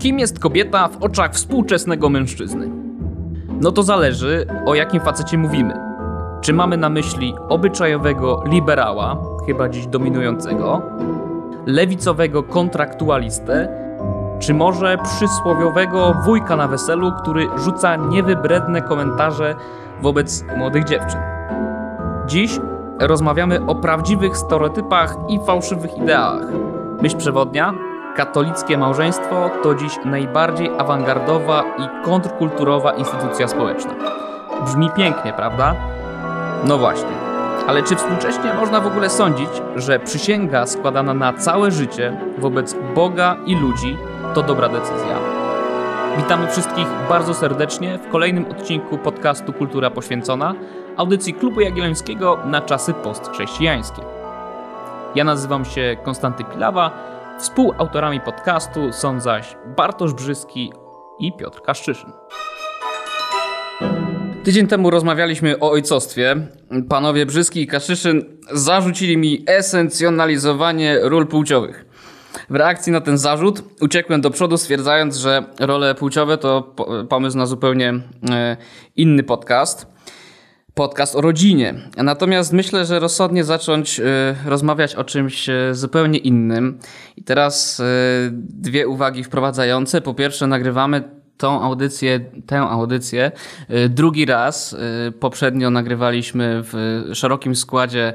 Kim jest kobieta w oczach współczesnego mężczyzny? No to zależy, o jakim facecie mówimy. Czy mamy na myśli obyczajowego liberała, chyba dziś dominującego, lewicowego kontraktualistę, czy może przysłowiowego wujka na weselu, który rzuca niewybredne komentarze wobec młodych dziewczyn. Dziś rozmawiamy o prawdziwych stereotypach i fałszywych ideałach. Myśl przewodnia Katolickie małżeństwo to dziś najbardziej awangardowa i kontrkulturowa instytucja społeczna. Brzmi pięknie, prawda? No właśnie. Ale czy współcześnie można w ogóle sądzić, że przysięga składana na całe życie wobec Boga i ludzi to dobra decyzja? Witamy wszystkich bardzo serdecznie w kolejnym odcinku podcastu Kultura Poświęcona, audycji Klubu Jagiellońskiego na czasy postchrześcijańskie. Ja nazywam się Konstanty Pilawa Współautorami podcastu są zaś Bartosz Brzyski i Piotr Kaszczyszyn. Tydzień temu rozmawialiśmy o ojcostwie. Panowie Brzyski i Kaszyszyn zarzucili mi esencjonalizowanie ról płciowych. W reakcji na ten zarzut uciekłem do przodu, stwierdzając, że role płciowe to pomysł na zupełnie e, inny podcast podcast o rodzinie. Natomiast myślę, że rozsądnie zacząć e, rozmawiać o czymś e, zupełnie innym. I teraz e, dwie uwagi wprowadzające. Po pierwsze, nagrywamy tą audycję, tę audycję drugi raz. Poprzednio nagrywaliśmy w szerokim składzie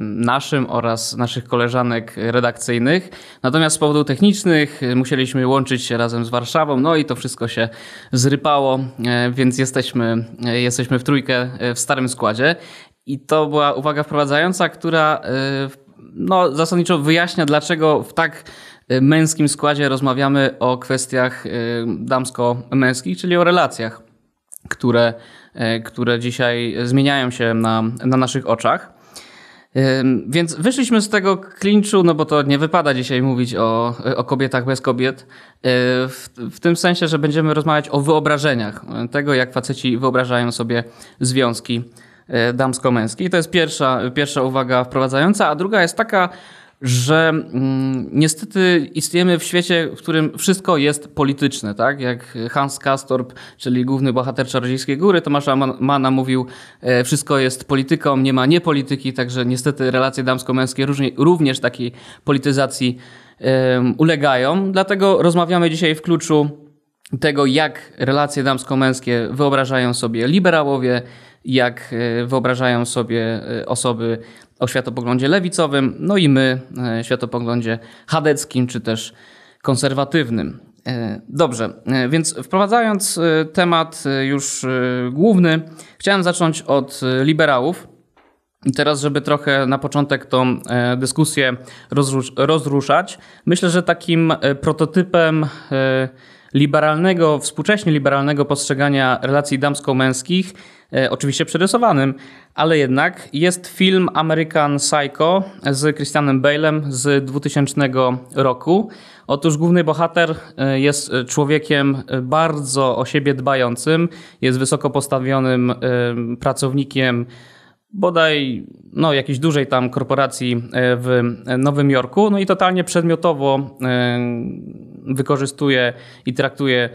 naszym oraz naszych koleżanek redakcyjnych. Natomiast z powodów technicznych musieliśmy łączyć się razem z Warszawą, no i to wszystko się zrypało, e, więc jesteśmy, jesteśmy w trójkę w starym składzie. I to była uwaga wprowadzająca, która no, zasadniczo wyjaśnia, dlaczego w tak męskim składzie rozmawiamy o kwestiach damsko-męskich, czyli o relacjach, które, które dzisiaj zmieniają się na, na naszych oczach. Więc wyszliśmy z tego klinczu, no bo to nie wypada dzisiaj mówić o, o kobietach bez kobiet, e, w, w tym sensie, że będziemy rozmawiać o wyobrażeniach, tego jak faceci wyobrażają sobie związki e, damsko-męskie. I to jest pierwsza, pierwsza uwaga wprowadzająca, a druga jest taka, że mm, niestety istniejemy w świecie, w którym wszystko jest polityczne, tak? Jak Hans Kastorp, czyli główny bohater Czarodziejskiej Góry, Tomasza Mana mówił, e, wszystko jest polityką, nie ma niepolityki, także niestety relacje damsko-męskie również takiej polityzacji e, ulegają. Dlatego rozmawiamy dzisiaj w kluczu tego, jak relacje damsko-męskie wyobrażają sobie liberałowie, jak e, wyobrażają sobie osoby o światopoglądzie lewicowym, no i my e, światopoglądzie chadeckim czy też konserwatywnym. E, dobrze, e, więc wprowadzając temat już główny, chciałem zacząć od liberałów. I teraz, żeby trochę na początek tą dyskusję rozruszać, myślę, że takim prototypem liberalnego, współcześnie liberalnego postrzegania relacji damsko-męskich E, oczywiście przerysowanym, ale jednak jest film American Psycho z Christianem Bale'em z 2000 roku. Otóż główny bohater e, jest człowiekiem bardzo o siebie dbającym, jest wysoko postawionym e, pracownikiem bodaj no, jakiejś dużej tam korporacji w Nowym Jorku, no i totalnie przedmiotowo wykorzystuje i traktuje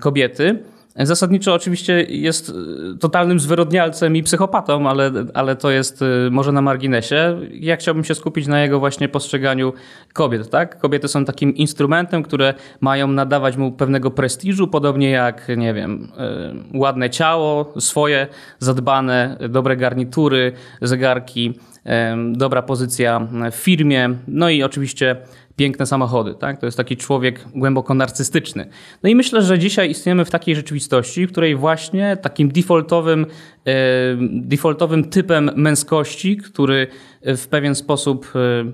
kobiety. Zasadniczo oczywiście jest y, totalnym zwyrodnialcem i psychopatą, ale, ale to jest y, może na marginesie. Ja chciałbym się skupić na jego właśnie postrzeganiu kobiet. Tak? Kobiety są takim instrumentem, które mają nadawać mu pewnego prestiżu, podobnie jak, nie wiem, ładne ciało, swoje, zadbane, dobre garnitury, zegarki, dobra pozycja w firmie, no i oczywiście piękne samochody. Tak? To jest taki człowiek głęboko narcystyczny. No i myślę, że dzisiaj istniejemy w takiej rzeczywistości, w której właśnie takim defaultowym, e, defaultowym typem męskości, który w pewien sposób e,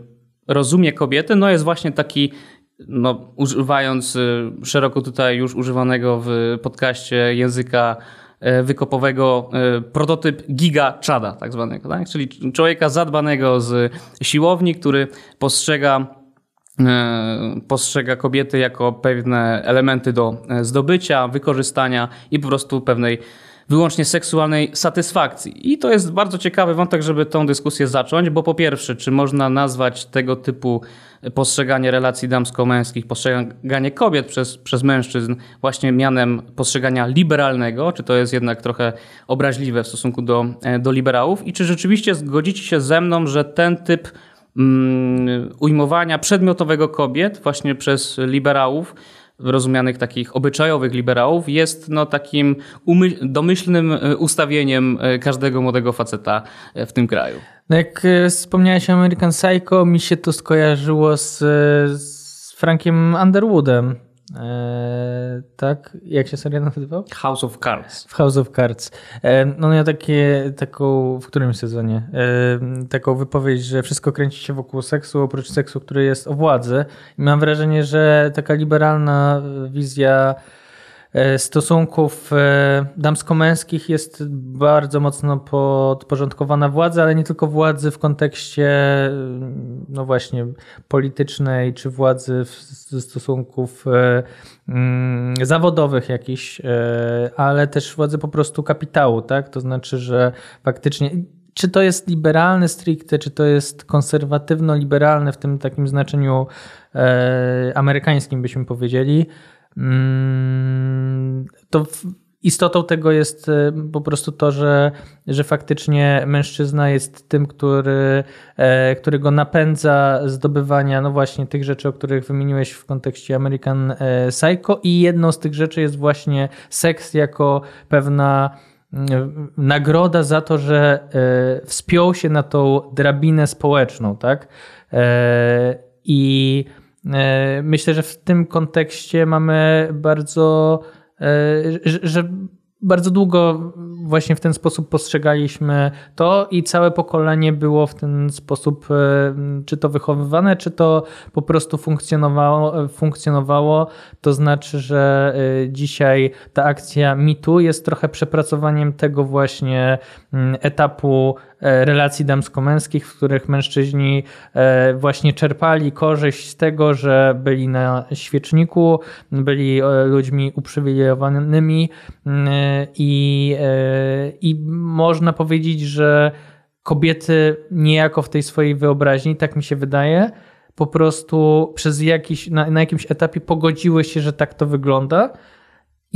rozumie kobietę, no jest właśnie taki no, używając e, szeroko tutaj już używanego w podcaście języka wykopowego prototyp giga czada tak zwanego, tak? czyli człowieka zadbanego z siłowni, który postrzega E, postrzega kobiety jako pewne elementy do e, zdobycia, wykorzystania i po prostu pewnej wyłącznie seksualnej satysfakcji. I to jest bardzo ciekawy wątek, żeby tą dyskusję zacząć, bo po pierwsze, czy można nazwać tego typu postrzeganie relacji damsko-męskich, postrzeganie kobiet przez, przez mężczyzn właśnie mianem postrzegania liberalnego, czy to jest jednak trochę obraźliwe w stosunku do, e, do liberałów i czy rzeczywiście zgodzicie się ze mną, że ten typ mm, ujmowania przedmiotowego kobiet właśnie przez liberałów rozumianych takich obyczajowych liberałów jest no, takim domyślnym e, ustawieniem e, każdego młodego faceta w tym kraju. No jak e, wspomniałeś American Psycho, mi się to skojarzyło z, z Frankiem Underwoodem. Eee, tak? Jak się seria nazywał? House of Cards. W House of Cards. Eee, no ja takie, taką, w którym sezonie? Eee, taką wypowiedź, że wszystko kręci się wokół seksu, oprócz seksu, który jest o władzy. I mam wrażenie, że taka liberalna wizja E, stosunków e, damsko-męskich jest bardzo mocno podporządkowana władzy, ale nie tylko władzy w kontekście no właśnie politycznej, czy władzy stosunków e, mm, zawodowych jakichś, ale też władzy po prostu kapitału, tak? To znaczy, że faktycznie czy to jest liberalne stricte, czy to jest konserwatywno-liberalne w tym takim znaczeniu amerykańskim, byśmy powiedzieli, Mm, to istotą tego jest e, po prostu to, że, że faktycznie mężczyzna jest tym, który, e, który go napędza zdobywania, no właśnie tych rzeczy, o których wymieniłeś w kontekście American e, Psycho i jedną z tych rzeczy jest właśnie seks jako pewna mm, nagroda za to, że wspiął się na tą drabinę społeczną, tak? I myślę, że w tym kontekście mamy bardzo, e, że bardzo długo właśnie w ten sposób postrzegaliśmy to i całe pokolenie było w ten sposób e, czy to wychowywane, czy to po prostu funkcjonowało. funkcjonowało. To znaczy, że dzisiaj ta akcja mitu jest trochę przepracowaniem tego właśnie mm, etapu E, relacji damsko-męskich, w których mężczyźni e, właśnie czerpali korzyść z tego, że byli na świeczniku, byli e, ludźmi uprzywilejowanymi i, i można powiedzieć, że kobiety niejako w tej swojej wyobraźni, tak mi się wydaje, po prostu przez jakiś, na, na jakimś etapie pogodziły się, że tak to wygląda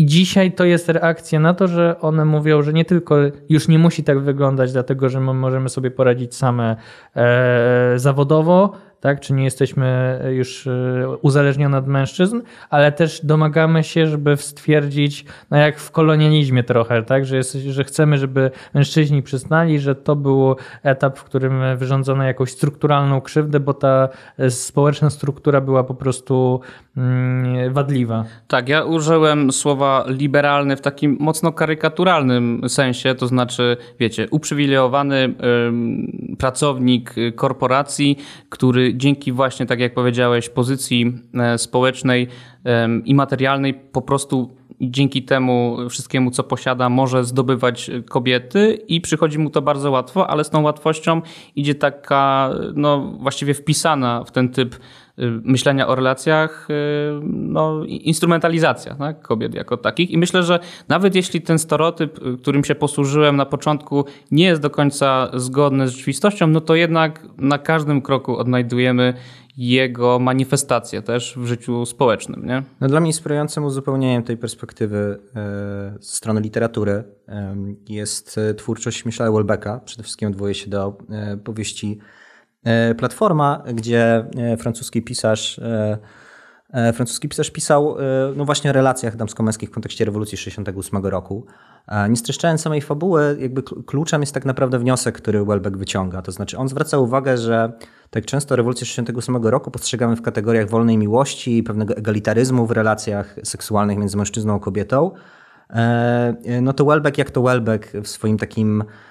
i dzisiaj to jest reakcja na to, że one mówią, że nie tylko już nie musi tak wyglądać, dlatego że my możemy sobie poradzić same e, zawodowo, tak? czy nie jesteśmy już e, uzależnione od mężczyzn, ale też domagamy się, żeby stwierdzić, no jak w kolonializmie trochę, tak? że, jest, że chcemy, żeby mężczyźni przyznali, że to był etap, w którym wyrządzono jakąś strukturalną krzywdę, bo ta e, społeczna struktura była po prostu mm, wadliwa. Tak, ja użyłem słowa liberalny w takim mocno karykaturalnym sensie, to znaczy, wiecie, uprzywilejowany pracownik korporacji, który dzięki właśnie, tak jak powiedziałeś, pozycji e, społecznej i materialnej po prostu dzięki temu wszystkiemu, co posiada, może zdobywać kobiety i przychodzi mu to bardzo łatwo, ale z tą łatwością idzie taka, no właściwie wpisana w ten typ myślenia o relacjach, y, no, instrumentalizacja tak, kobiet jako takich. I myślę, że nawet jeśli ten stereotyp, y, którym się posłużyłem na początku, nie jest do końca zgodny z rzeczywistością, no to jednak na każdym kroku odnajdujemy jego manifestację też w życiu społecznym. Nie? No dla mnie inspirującym uzupełnieniem tej perspektywy ze strony literatury jest twórczość Michela Welbecka. Przede wszystkim odwołuje się do powieści E, platforma, gdzie e, francuski pisarz e, francuski pisarz pisał no właśnie o relacjach damsko-męskich w kontekście rewolucji 68 roku. Nie streszczając samej fabuły, jakby kluczem jest tak naprawdę wniosek, który Welbeck wyciąga. To znaczy on zwraca uwagę, że tak często rewolucję 68 roku postrzegamy w kategoriach wolnej miłości pewnego egalitaryzmu w relacjach seksualnych między mężczyzną a kobietą. No to Welbeck jak to Welbeck w swoim takim E, e,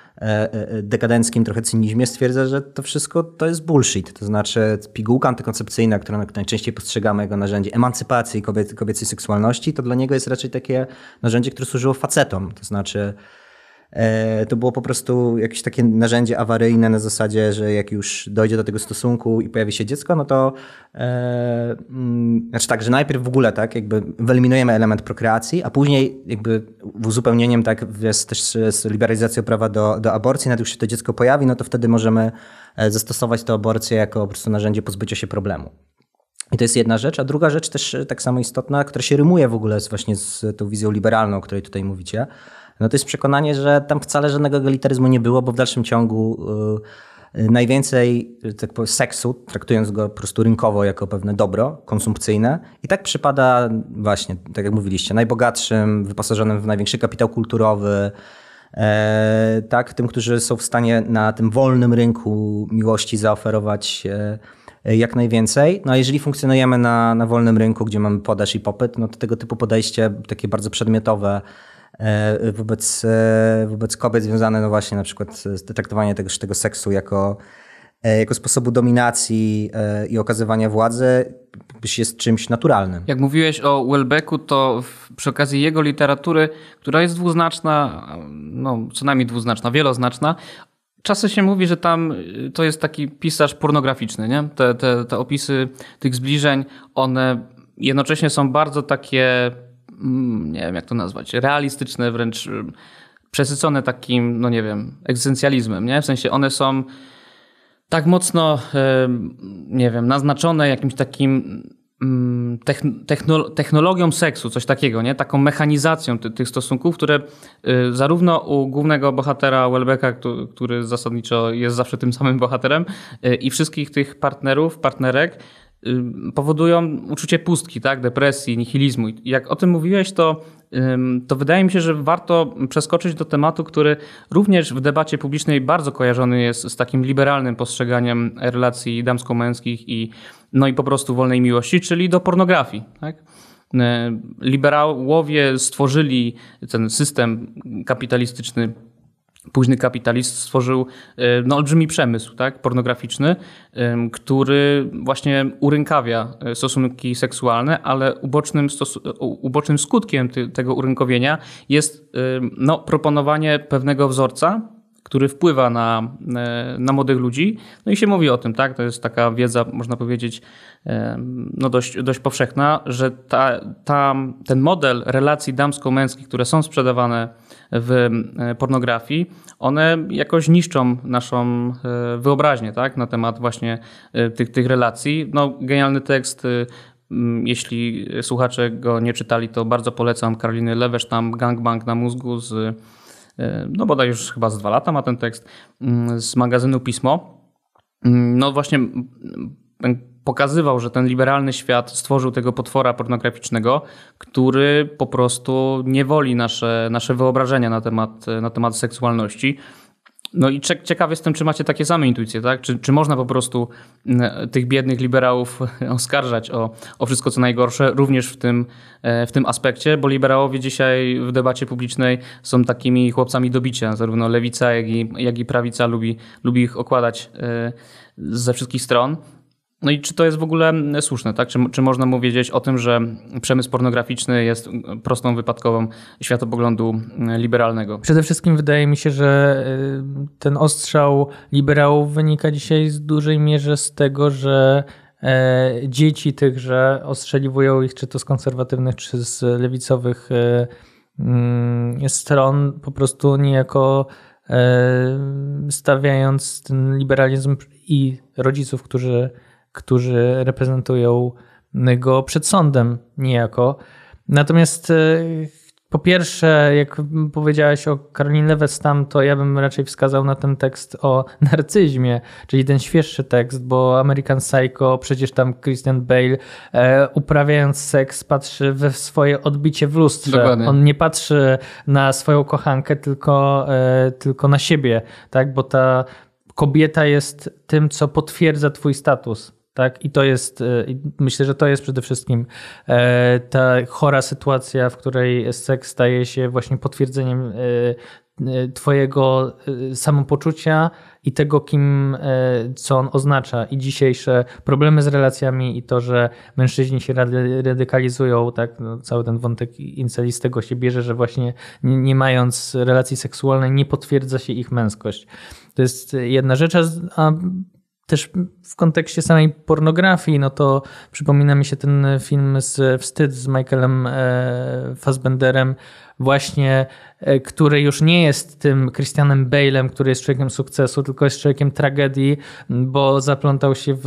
dekadenckim trochę cynizmie stwierdza, że to wszystko to jest bullshit. To znaczy pigułka antykoncepcyjna, którą najczęściej postrzegamy jako narzędzie emancypacji kobiecej seksualności, to dla niego jest raczej takie narzędzie, które służyło facetom. To znaczy E, to było po prostu jakieś takie narzędzie awaryjne na zasadzie, że jak już dojdzie do tego stosunku i pojawi się dziecko, no to e, mm, znaczy tak, że najpierw w ogóle tak, jakby wyeliminujemy element prokreacji, a później jakby uzupełnieniem tak jest też z liberalizacją prawa do, do aborcji, nawet już się to dziecko pojawi, no to wtedy możemy e, zastosować tę aborcję jako po prostu narzędzie pozbycia się problemu. I to jest jedna rzecz, a druga rzecz też tak samo istotna, która się rymuje w ogóle z, właśnie z tą wizją liberalną, o której tutaj mówicie, no to jest przekonanie, że tam wcale żadnego egalitaryzmu nie było, bo w dalszym ciągu yy, najwięcej tak powiem, seksu, traktując go po prostu rynkowo jako pewne dobro konsumpcyjne i tak przypada właśnie, tak jak mówiliście, najbogatszym, wyposażonym w największy kapitał kulturowy, e, tak, tym, którzy są w stanie na tym wolnym rynku miłości zaoferować e, jak najwięcej. No a jeżeli funkcjonujemy na, na wolnym rynku, gdzie mamy podaż i popyt, no to tego typu podejście, takie bardzo przedmiotowe, wobec, e, wobec kobiet związane no właśnie na przykład z traktowaniem tego, tego seksu jako, e, jako sposobu dominacji i okazywania władzy jest czymś naturalnym. Jak mówiłeś o Welbecku, to przy okazji jego literatury, która jest dwuznaczna, no co najmniej dwuznaczna, wieloznaczna, Czasem się mówi, że tam to jest taki pisarz pornograficzny, nie? Te, te, te opisy tych zbliżeń, one jednocześnie są bardzo takie nie wiem jak to nazwać, realistyczne, wręcz y, przesycone takim, no nie wiem, egzystencjalizmem, nie? W sensie one są tak mocno, y, nie wiem, naznaczone jakimś takim mm, technologią seksu, coś takiego, nie? Taką mechanizacją tych stosunków, które y, zarówno u głównego bohatera Welbecka, który zasadniczo jest zawsze tym samym bohaterem i wszystkich tych partnerów, partnerek, powodują uczucie pustki, tak? depresji, nihilizmu. Jak o tym mówiłeś, to, to wydaje mi się, że warto przeskoczyć do tematu, który również w debacie publicznej bardzo kojarzony jest z takim liberalnym postrzeganiem relacji damsko-męskich i, no i po prostu wolnej miłości, czyli do pornografii. Tak? Liberałowie stworzyli ten system kapitalistyczny późny kapitalist stworzył e, no, olbrzymi przemysł tak, pornograficzny, który właśnie urynkawia e, stosunki seksualne, ale ubocznym, ubocznym skutkiem tego urynkowienia jest no, proponowanie pewnego wzorca, który wpływa na, e, na młodych ludzi. No i się mówi o tym, tak? To jest taka wiedza, można powiedzieć, no dość, dość powszechna, że ta, ta, ten model relacji damsko-męskich, które są sprzedawane w e, pornografii, one jakoś niszczą naszą e, wyobraźnię tak? na temat właśnie tych, tych relacji. No, genialny tekst jeśli słuchacze go nie czytali, to bardzo polecam Karoliny Lewesztam, Gangbang na mózgu z E, no bodaj już chyba z dwa lata ma ten tekst, z magazynu Pismo. No właśnie pokazywał, że ten liberalny świat stworzył tego potwora pornograficznego, który po prostu niewoli nasze, nasze wyobrażenia na temat, na temat seksualności. No i ciekaw jestem, czy macie takie same intuicje, tak? Czy, czy można po prostu mm, tych biednych liberałów oskarżać o, o wszystko, co najgorsze, również w tym, e, w tym aspekcie, bo liberałowie dzisiaj w debacie publicznej są takimi chłopcami do bicia. Zarówno lewica, jak i, jak i prawica lubi, lubi ich okładać e, ze wszystkich stron. No i czy to jest w ogóle słuszne, tak? Czy, czy można mu wiedzieć o tym, że przemysł pornograficzny jest prostą wypadkową światopoglądu liberalnego? Przede wszystkim wydaje mi się, że y, ten ostrzał liberałów wynika dzisiaj w dużej mierze z tego, że e, dzieci tychże ostrzeliwują ich czy to z konserwatywnych, czy z lewicowych e, mm, stron po prostu niejako e, stawiając ten liberalizm i rodziców, którzy którzy reprezentują go przed sądem niejako. Natomiast e, po pierwsze, jak powiedziałeś o Karolinie Lewestam, to ja bym raczej wskazał na ten tekst o narcyzmie, czyli ten świeższy tekst, bo American Psycho, przecież tam Christian Bale e, uprawiając seks patrzy we swoje odbicie w lustrze. Dokładnie. On nie patrzy na swoją kochankę, tylko, e, tylko na siebie, tak? bo ta kobieta jest tym, co potwierdza twój status tak? I to jest, e, myślę, że to jest przede wszystkim e, ta chora sytuacja, w której seks staje się właśnie potwierdzeniem e, twojego samopoczucia i tego, kim, co on oznacza i dzisiejsze problemy z relacjami i to, że mężczyźni się radykalizują, tak, no, cały ten wątek inceli z tego się bierze, że właśnie nie, nie mając relacji seksualnej nie potwierdza się ich męskość. To jest jedna rzecz, a też w kontekście samej pornografii, no to przypomina mi się ten film z Wstyd z Michaelem e, Fassbenderem, właśnie, e, który już nie jest tym Christianem Bale'em, który jest człowiekiem sukcesu, tylko jest człowiekiem tragedii, bo zaplątał się w,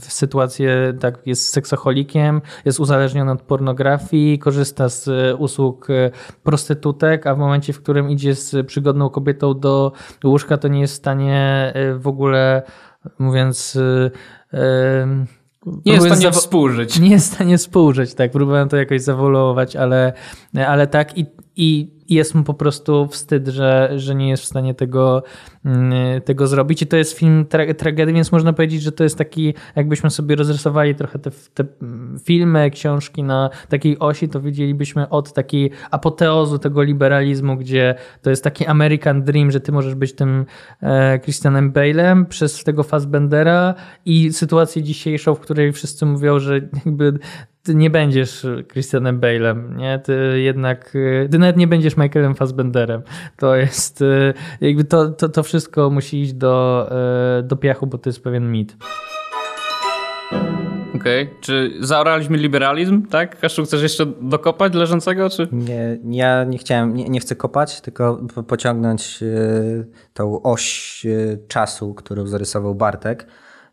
w sytuację, tak, jest seksocholikiem, jest uzależniony od pornografii, korzysta z usług e, prostytutek, a w momencie, w którym idzie z przygodną kobietą do łóżka, to nie jest w stanie w ogóle mówiąc. Yy, nie jest w stanie współżyć. Nie jest w stanie współżyć, tak. Próbowałem to jakoś zawolować, ale, ale tak. I, i jest mu po prostu wstyd, że, że nie jest w stanie tego, mm, tego zrobić. I to jest film tra tragedii, więc można powiedzieć, że to jest taki, jakbyśmy sobie rozrysowali trochę te, te filmy, książki na takiej osi, to widzielibyśmy od takiej apoteozu tego liberalizmu, gdzie to jest taki American Dream, że ty możesz być tym e, Christianem Bale'em przez tego Fassbendera i sytuację dzisiejszą, w której wszyscy mówią, że jakby ty nie będziesz Christianem Bale'em, nie? Ty jednak, ty nawet nie będziesz Michaelem Fassbenderem. To jest, jakby to, to, to wszystko musi iść do, do piachu, bo to jest pewien mit. Okej, okay. czy zaoraliśmy liberalizm, tak? Kaszuk, chcesz jeszcze dokopać leżącego, czy? Nie, ja nie chciałem, nie, nie chcę kopać, tylko pociągnąć tą oś czasu, którą zarysował Bartek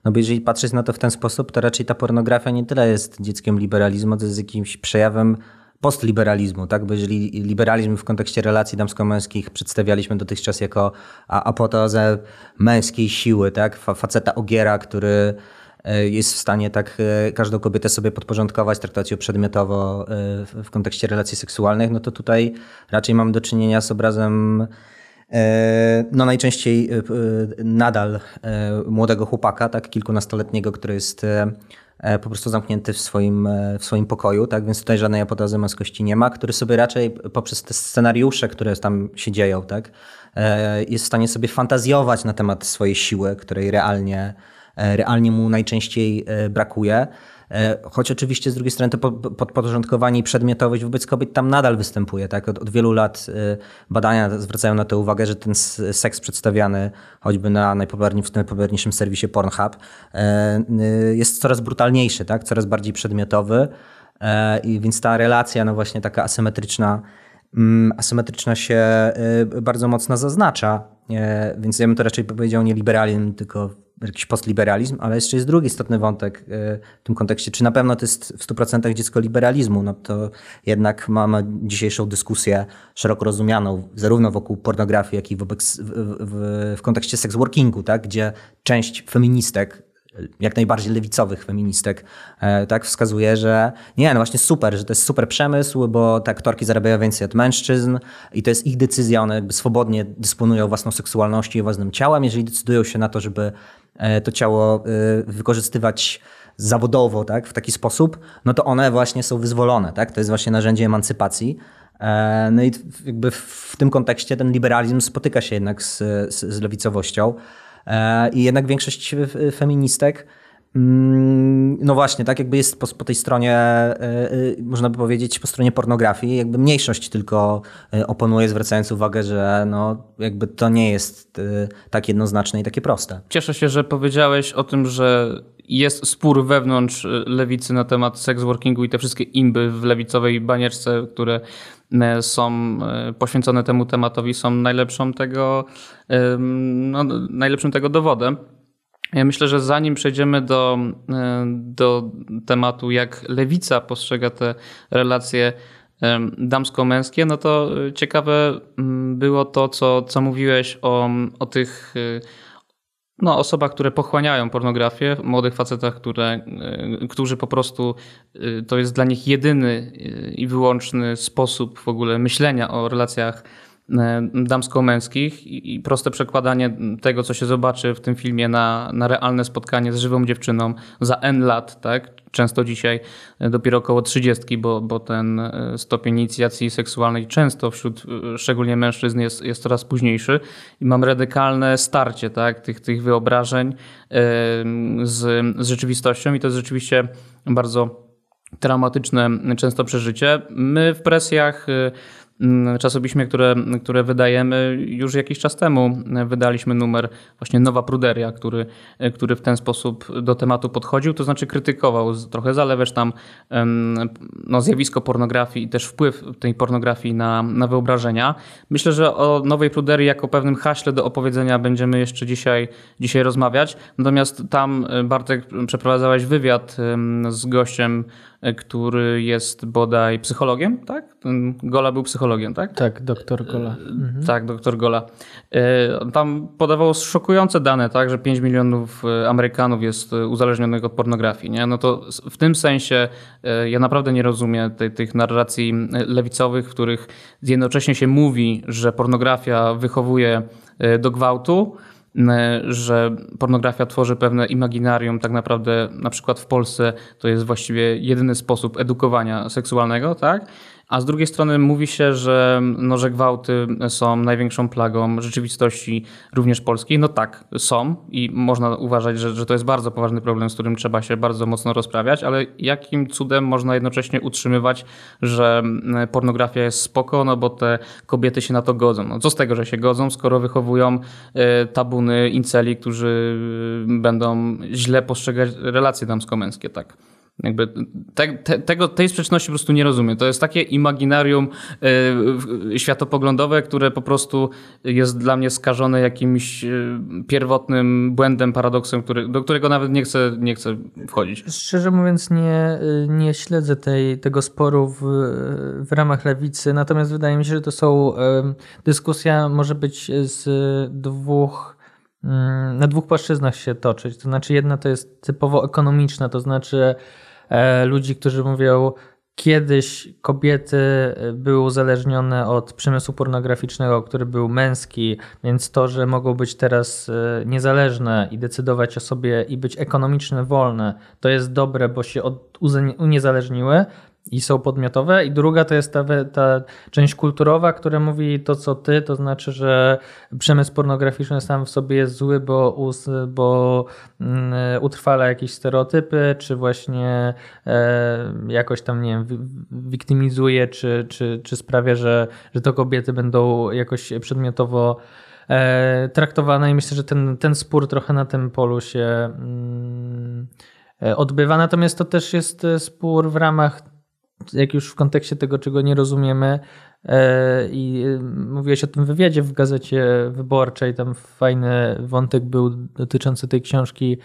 no bo jeżeli patrzeć na to w ten sposób, to raczej ta pornografia nie tyle jest dzieckiem liberalizmu, to jest jakimś przejawem postliberalizmu, tak? Bo jeżeli liberalizm w kontekście relacji damsko-męskich przedstawialiśmy dotychczas jako apoteozę męskiej siły, tak? Faceta ogiera, który e, jest w stanie tak e, każdą kobietę sobie podporządkować, traktować ją przedmiotowo e, w kontekście relacji seksualnych, no to tutaj raczej mamy do czynienia z obrazem no najczęściej e, e, nadal młodego chłopaka, tak, kilkunastoletniego, który jest po prostu zamknięty w swoim, w swoim pokoju, tak, więc tutaj żadnej apoteozy męskości nie ma, który sobie raczej poprzez te scenariusze, które tam się dzieją, tak, jest w stanie sobie fantazjować na temat swojej siły, której realnie, realnie mu najczęściej brakuje. E, choć oczywiście z drugiej strony to podporządkowanie i przedmiotowość wobec kobiet tam nadal występuje. Tak? Od, od wielu lat e, badania zwracają na to uwagę, że ten seks przedstawiany choćby na najpopularniejszym serwisie Pornhub e, jest coraz brutalniejszy, tak? coraz bardziej przedmiotowy. I więc ta relacja, no właśnie taka asymetryczna, mm, asymetryczna się bardzo mocno zaznacza. Więc ja bym to raczej powiedział nie liberalizm, tylko jakiś postliberalizm, ale jeszcze jest drugi istotny wątek e, w tym kontekście. Czy na pewno to jest w 100% dziecko liberalizmu? No to jednak mamy dzisiejszą dyskusję szeroko rozumianą, zarówno wokół pornografii, jak i wobec, w, w, w kontekście sex workingu, tak? gdzie część feministek jak najbardziej lewicowych feministek, e, tak, wskazuje, że nie, no właśnie super, że to jest super przemysł, bo te aktorki zarabiają więcej od mężczyzn i to jest ich decyzja, one swobodnie dysponują własną seksualnością i własnym ciałem, jeżeli decydują się na to, żeby to ciało e, wykorzystywać zawodowo, tak, w taki sposób, no to one właśnie są wyzwolone, tak, to jest właśnie narzędzie emancypacji. No i jakby w tym kontekście ten liberalizm spotyka się jednak z, z, z lewicowością. E, I jednak większość feministek, no właśnie, tak jakby jest po, po, tej stronie, e, e, można by powiedzieć, po stronie pornografii, jakby mniejszość tylko oponuje, zwracając uwagę, że no, jakby to nie jest tak jednoznaczne i takie proste. Cieszę się, że powiedziałeś o tym, że jest spór wewnątrz lewicy na temat sex workingu i te wszystkie imby w lewicowej banieczce, które E, są e, poświęcone temu tematowi, są najlepszą tego, no, najlepszym tego dowodem. Ja myślę, że zanim przejdziemy do, e, do tematu, jak lewica postrzega te relacje damsko-męskie, no to ciekawe było to, co, co mówiłeś o, o tych no, osobach, które pochłaniają pornografię, młodych facetach, które, którzy po prostu to jest dla nich jedyny i wyłączny sposób w ogóle myślenia o relacjach damsko-męskich i proste przekładanie tego, co się zobaczy w tym filmie na, na realne spotkanie z żywą dziewczyną za N lat, tak? Często dzisiaj dopiero około 30, bo, bo ten stopień inicjacji seksualnej często wśród szczególnie mężczyzn jest, jest coraz późniejszy i mam radykalne starcie tak? tych, tych wyobrażeń z, z rzeczywistością i to jest rzeczywiście bardzo traumatyczne często przeżycie. My w presjach czasopiśmie, które, które wydajemy. Już jakiś czas temu wydaliśmy numer właśnie Nowa Pruderia, który, który w ten sposób do tematu podchodził, to znaczy krytykował trochę zalewesz tam no, zjawisko pornografii i też wpływ tej pornografii na, na wyobrażenia. Myślę, że o Nowej Pruderii jako pewnym haśle do opowiedzenia będziemy jeszcze dzisiaj, dzisiaj rozmawiać. Natomiast tam Bartek przeprowadzałeś wywiad z gościem E, który jest bodaj psychologiem, tak? Gola był psychologiem, tak? Tak, doktor Gola. E, mhm. Tak, doktor Gola. E, tam podawał szokujące dane, tak, że 5 milionów Amerykanów jest uzależnionych od pornografii. Nie? No to w tym sensie ja naprawdę nie rozumiem tej, tych narracji lewicowych, w których jednocześnie się mówi, że pornografia wychowuje do gwałtu, że pornografia tworzy pewne imaginarium, tak naprawdę na przykład w Polsce to jest właściwie jedyny sposób edukowania seksualnego, tak? A z drugiej strony mówi się, że, no, że gwałty są największą plagą rzeczywistości również polskiej. No tak, są i można uważać, że, że to jest bardzo poważny problem, z którym trzeba się bardzo mocno rozprawiać, ale jakim cudem można jednocześnie utrzymywać, że pornografia jest spoko, no bo te kobiety się na to godzą. No co z tego, że się godzą, skoro wychowują e, tabuny inceli, którzy będą źle postrzegać relacje damsko-męskie, tak? Jakby te, te, tego, tej sprzeczności po prostu nie rozumiem. To jest takie imaginarium y, światopoglądowe, które po prostu jest dla mnie skażone jakimś y, pierwotnym błędem, paradoksem, który, do którego nawet nie chcę, nie chcę wchodzić. Szczerze mówiąc, nie, nie śledzę tej, tego sporu w, w ramach lewicy, natomiast wydaje mi się, że to są y, dyskusja może być z dwóch mm, na dwóch płaszczyznach się toczyć. To znaczy, jedna to jest typowo ekonomiczna, to znaczy ludzi, którzy mówią, kiedyś kobiety e, były uzależnione od przemysłu pornograficznego, który był męski, więc to, że mogą być teraz e, niezależne i decydować o sobie i być ekonomiczne, wolne, to jest dobre, bo się uniezależniły i są podmiotowe, i druga to jest ta, ta część kulturowa, która mówi to, co ty, to znaczy, że przemysł pornograficzny sam w sobie jest zły, bo, bo mm, utrwala jakieś stereotypy, czy właśnie e, jakoś tam, nie wiem, wiktymizuje, czy, czy, czy sprawia, że, że to kobiety będą jakoś przedmiotowo e, traktowane i myślę, że ten, ten spór trochę na tym polu się mm, e, odbywa. Natomiast to też jest spór w ramach jak już w kontekście tego, czego nie rozumiemy, e, i e, mówiłeś o tym wywiadzie w gazecie wyborczej, tam fajny wątek był dotyczący tej książki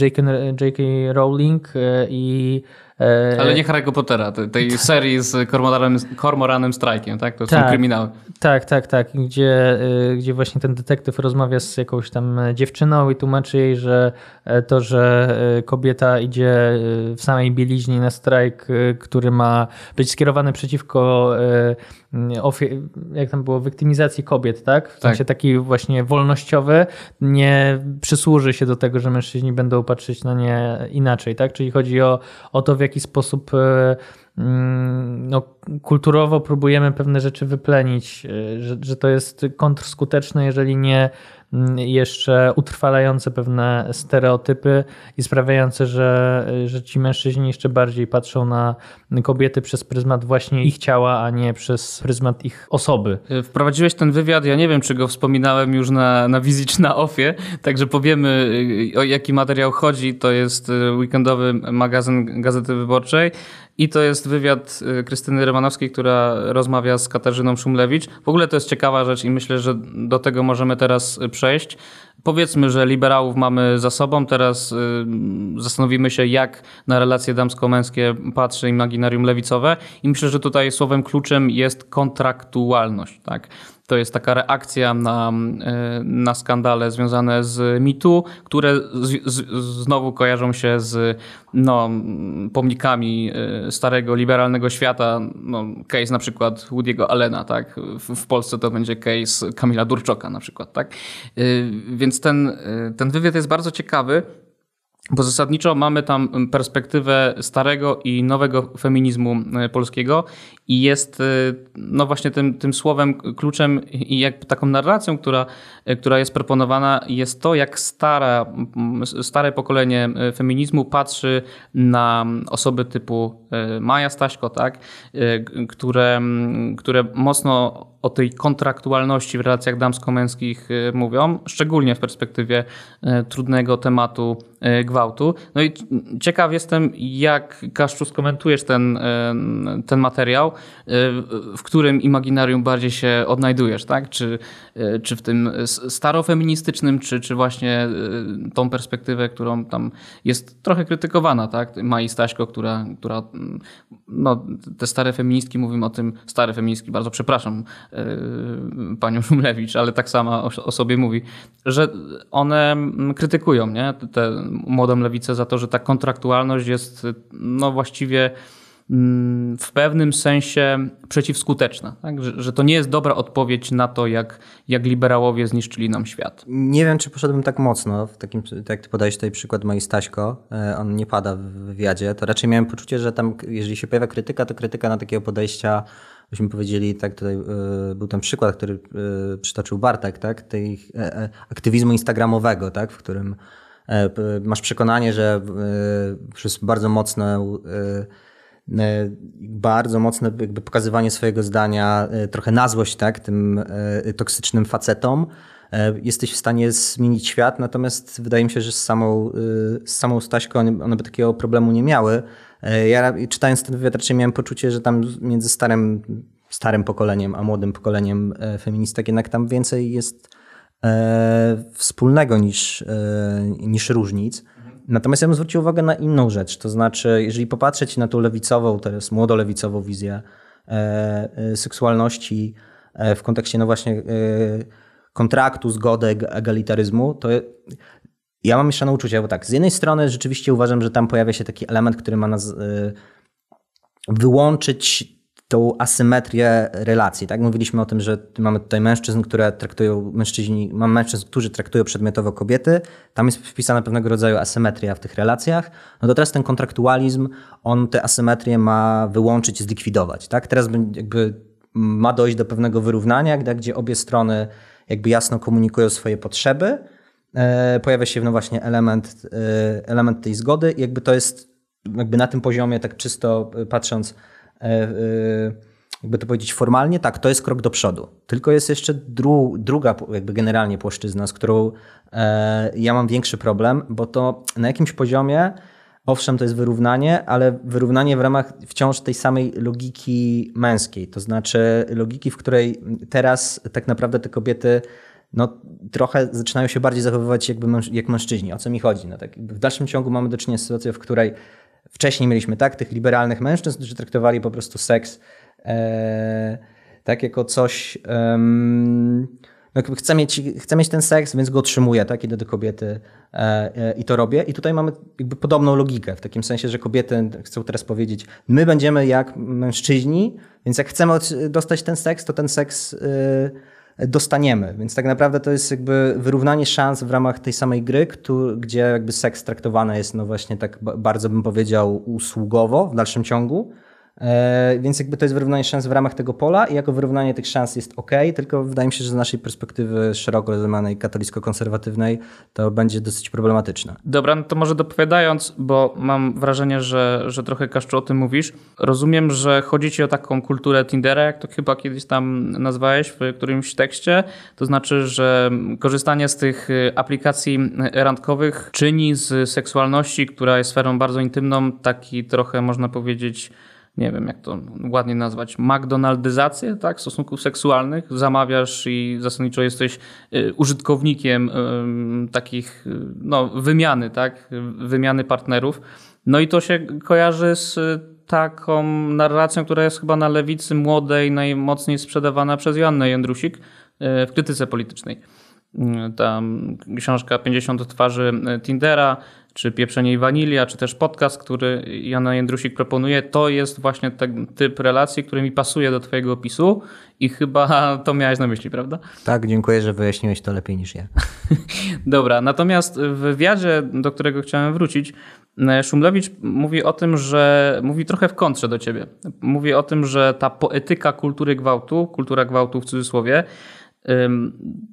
J.K. Rowling i E, Ale nie Harry'ego Pottera, tej serii z Kormoranem, Kormoranem Strajkiem, tak? To tak, są kryminały. Tak, tak, tak. Gdzie, e, gdzie właśnie ten detektyw rozmawia z jakąś tam dziewczyną i tłumaczy jej, że e, to, że kobieta idzie w samej bieliźni na strajk, który ma być skierowany przeciwko jak tam było, wyktymizacji kobiet, tak? W sensie tak. taki właśnie wolnościowy nie przysłuży się do tego, że mężczyźni będą patrzeć na nie inaczej, tak? Czyli chodzi o, o to, w jaki sposób e, mm, no, kulturowo próbujemy pewne rzeczy wyplenić, e, że, że to jest kontrskuteczne, jeżeli nie Mm, jeszcze utrwalające pewne stereotypy i sprawiające, że, że ci mężczyźni jeszcze bardziej patrzą na kobiety przez pryzmat właśnie ich ciała, a nie przez pryzmat ich osoby. E, wprowadziłeś ten wywiad, ja nie wiem, czy go wspominałem już na, na wizji czy na ofie, także powiemy o jaki materiał chodzi. To jest e, weekendowy magazyn Gazety Wyborczej. I to jest wywiad y, Krystyny Rymanowskiej, która rozmawia z Katarzyną Szumlewicz. W ogóle to jest ciekawa rzecz i myślę, że do tego możemy teraz y, przejść. Powiedzmy, że liberałów mamy za sobą, teraz y, zastanowimy się, jak na relacje damsko-męskie patrzy imaginarium lewicowe i myślę, że tutaj słowem kluczem jest kontraktualność. Tak? To jest taka reakcja na, na skandale związane z mitu, które z, z, znowu kojarzą się z no, pomnikami starego liberalnego świata. No, case na przykład Woody'ego Allena, tak? W, w Polsce to będzie case Kamila Durczoka na przykład, tak? Więc ten, ten wywiad jest bardzo ciekawy. Bo zasadniczo mamy tam perspektywę starego i nowego feminizmu e, polskiego i jest e, no właśnie tym, tym słowem kluczem i jak taką narracją, która, e, która jest proponowana jest to, jak stara, stare pokolenie feminizmu patrzy na osoby typu Maja Staśko, tak? które, które mocno o tej kontraktualności w relacjach damsko-męskich mówią, szczególnie w perspektywie trudnego tematu gwałtu. No i ciekaw jestem, jak Kaszczu skomentujesz ten, e, ten materiał, e, w którym imaginarium bardziej się odnajdujesz, tak? Czy, e, czy w tym starofeministycznym, czy, czy właśnie tą perspektywę, którą tam jest trochę krytykowana, tak? Mai Staśko, która, która no, te stare feministki, mówimy o tym, stare feministki, bardzo przepraszam panią Szumlewicz, ale tak sama o, sobie mówi, że one krytykują, nie? Te młodą lewicę za to, że ta kontraktualność jest no właściwie mm, w pewnym sensie przeciwskuteczna. Tak? Że, że, to nie jest dobra odpowiedź na to, jak, jak liberałowie zniszczyli nam świat. Nie wiem, czy poszedłbym tak mocno, w takim, tak jak ty podajesz tutaj przykład Mai Staśko, e, on nie pada w wywiadzie, to raczej miałem poczucie, że tam, jeżeli się pojawia krytyka, to krytyka na takiego podejścia byśmy powiedzieli, tak tutaj y, był ten przykład, który y, przytoczył Bartek, tak, tej aktywizmu instagramowego, tak, w którym E, masz przekonanie, że e, przez bardzo mocne e, bardzo mocne jakby pokazywanie swojego zdania, trochę na złość tak, tym toksycznym facetom, jesteś w stanie zmienić świat, natomiast wydaje mi się, że z samą, z samą Staśką one, by takiego problemu nie miały. Ja czytając ten wywiad raczej miałem poczucie, że tam między starym, starym pokoleniem a młodym pokoleniem feministek jednak tam więcej jest E, wspólnego niż, e, niż różnic. Natomiast ja bym zwrócił uwagę na inną rzecz, to znaczy, jeżeli popatrzeć na tą lewicową, teraz młodolewicową wizję e, seksualności w kontekście no właśnie kontraktu, zgody, egalitaryzmu, to ja mam mieszane uczucia, bo tak, z jednej strony rzeczywiście uważam, że tam pojawia się taki element, który ma nas wyłączyć tą asymetrię relacji. Tak? Mówiliśmy o tym, że mamy tutaj mężczyzn, które traktują mężczyźni, mam mężczyzn, którzy traktują przedmiotowo kobiety. Tam jest wpisana pewnego rodzaju asymetria w tych relacjach. No to teraz ten kontraktualizm, on tę asymetrię ma wyłączyć, zlikwidować. Tak? Teraz jakby ma dojść do pewnego wyrównania, gdzie obie strony jakby jasno komunikują swoje potrzeby. E, pojawia się no właśnie element, e, element tej zgody i jakby to jest jakby na tym poziomie, tak czysto patrząc, E, e, jakby to powiedzieć formalnie, tak, to jest krok do przodu. Tylko jest jeszcze dru, druga jakby generalnie płaszczyzna, z którą e, ja mam większy problem, bo to na jakimś poziomie Owszem, to jest wyrównanie, ale wyrównanie w ramach wciąż tej samej logiki męskiej, to znaczy logiki, w której teraz tak naprawdę te kobiety no, trochę zaczynają się bardziej zachowywać jakby męż jak mężczyźni. O co mi chodzi? No, tak w dalszym ciągu mamy do czynienia z sytuacją, w której Wcześniej mieliśmy tak tych liberalnych mężczyzn, którzy traktowali po prostu seks e, tak jako coś. Um, no chcę, mieć, chcę mieć ten seks, więc go otrzymuję, tak? Idę do kobiety e, e, i to robię. I tutaj mamy jakby podobną logikę, w takim sensie, że kobiety chcą teraz powiedzieć, my będziemy jak mężczyźni, więc jak chcemy dostać ten seks, to ten seks. E, dostaniemy. Więc tak naprawdę to jest jakby wyrównanie szans w ramach tej samej gry, gdzie jakby seks traktowany jest no właśnie tak bardzo bym powiedział usługowo w dalszym ciągu. E, więc jakby to jest wyrównanie szans w ramach tego pola i jako wyrównanie tych szans jest ok, tylko wydaje mi się, że z naszej perspektywy szeroko rozumianej katolicko-konserwatywnej to będzie dosyć problematyczne. Dobra, no to może dopowiadając, bo mam wrażenie, że, że trochę Kaszczu o tym mówisz. Rozumiem, że chodzi ci o taką kulturę Tindera, jak to chyba kiedyś tam nazwałeś w którymś tekście. To znaczy, że korzystanie z tych aplikacji randkowych czyni z seksualności, która jest sferą bardzo intymną, taki trochę można powiedzieć nie wiem jak to ładnie nazwać, McDonaldyzację tak, stosunków seksualnych. Zamawiasz i zasadniczo jesteś y, użytkownikiem takich no, wymiany, tak, wymiany partnerów. No i to się kojarzy z taką narracją, która jest chyba na lewicy młodej najmocniej sprzedawana przez Joannę Jędrusik w krytyce politycznej. Ta książka 50 twarzy Tindera, czy Pieprzenie i Wanilia, czy też podcast, który Jana Jędrusik proponuje, to jest właśnie ten typ relacji, który mi pasuje do twojego opisu i chyba to miałeś na myśli, prawda? Tak, dziękuję, że wyjaśniłeś to lepiej niż ja. Dobra, natomiast w wywiadzie, do którego chciałem wrócić, Szumlewicz mówi o tym, że mówi trochę w kontrze do ciebie. Mówi o tym, że ta poetyka kultury gwałtu, kultura gwałtu w cudzysłowie,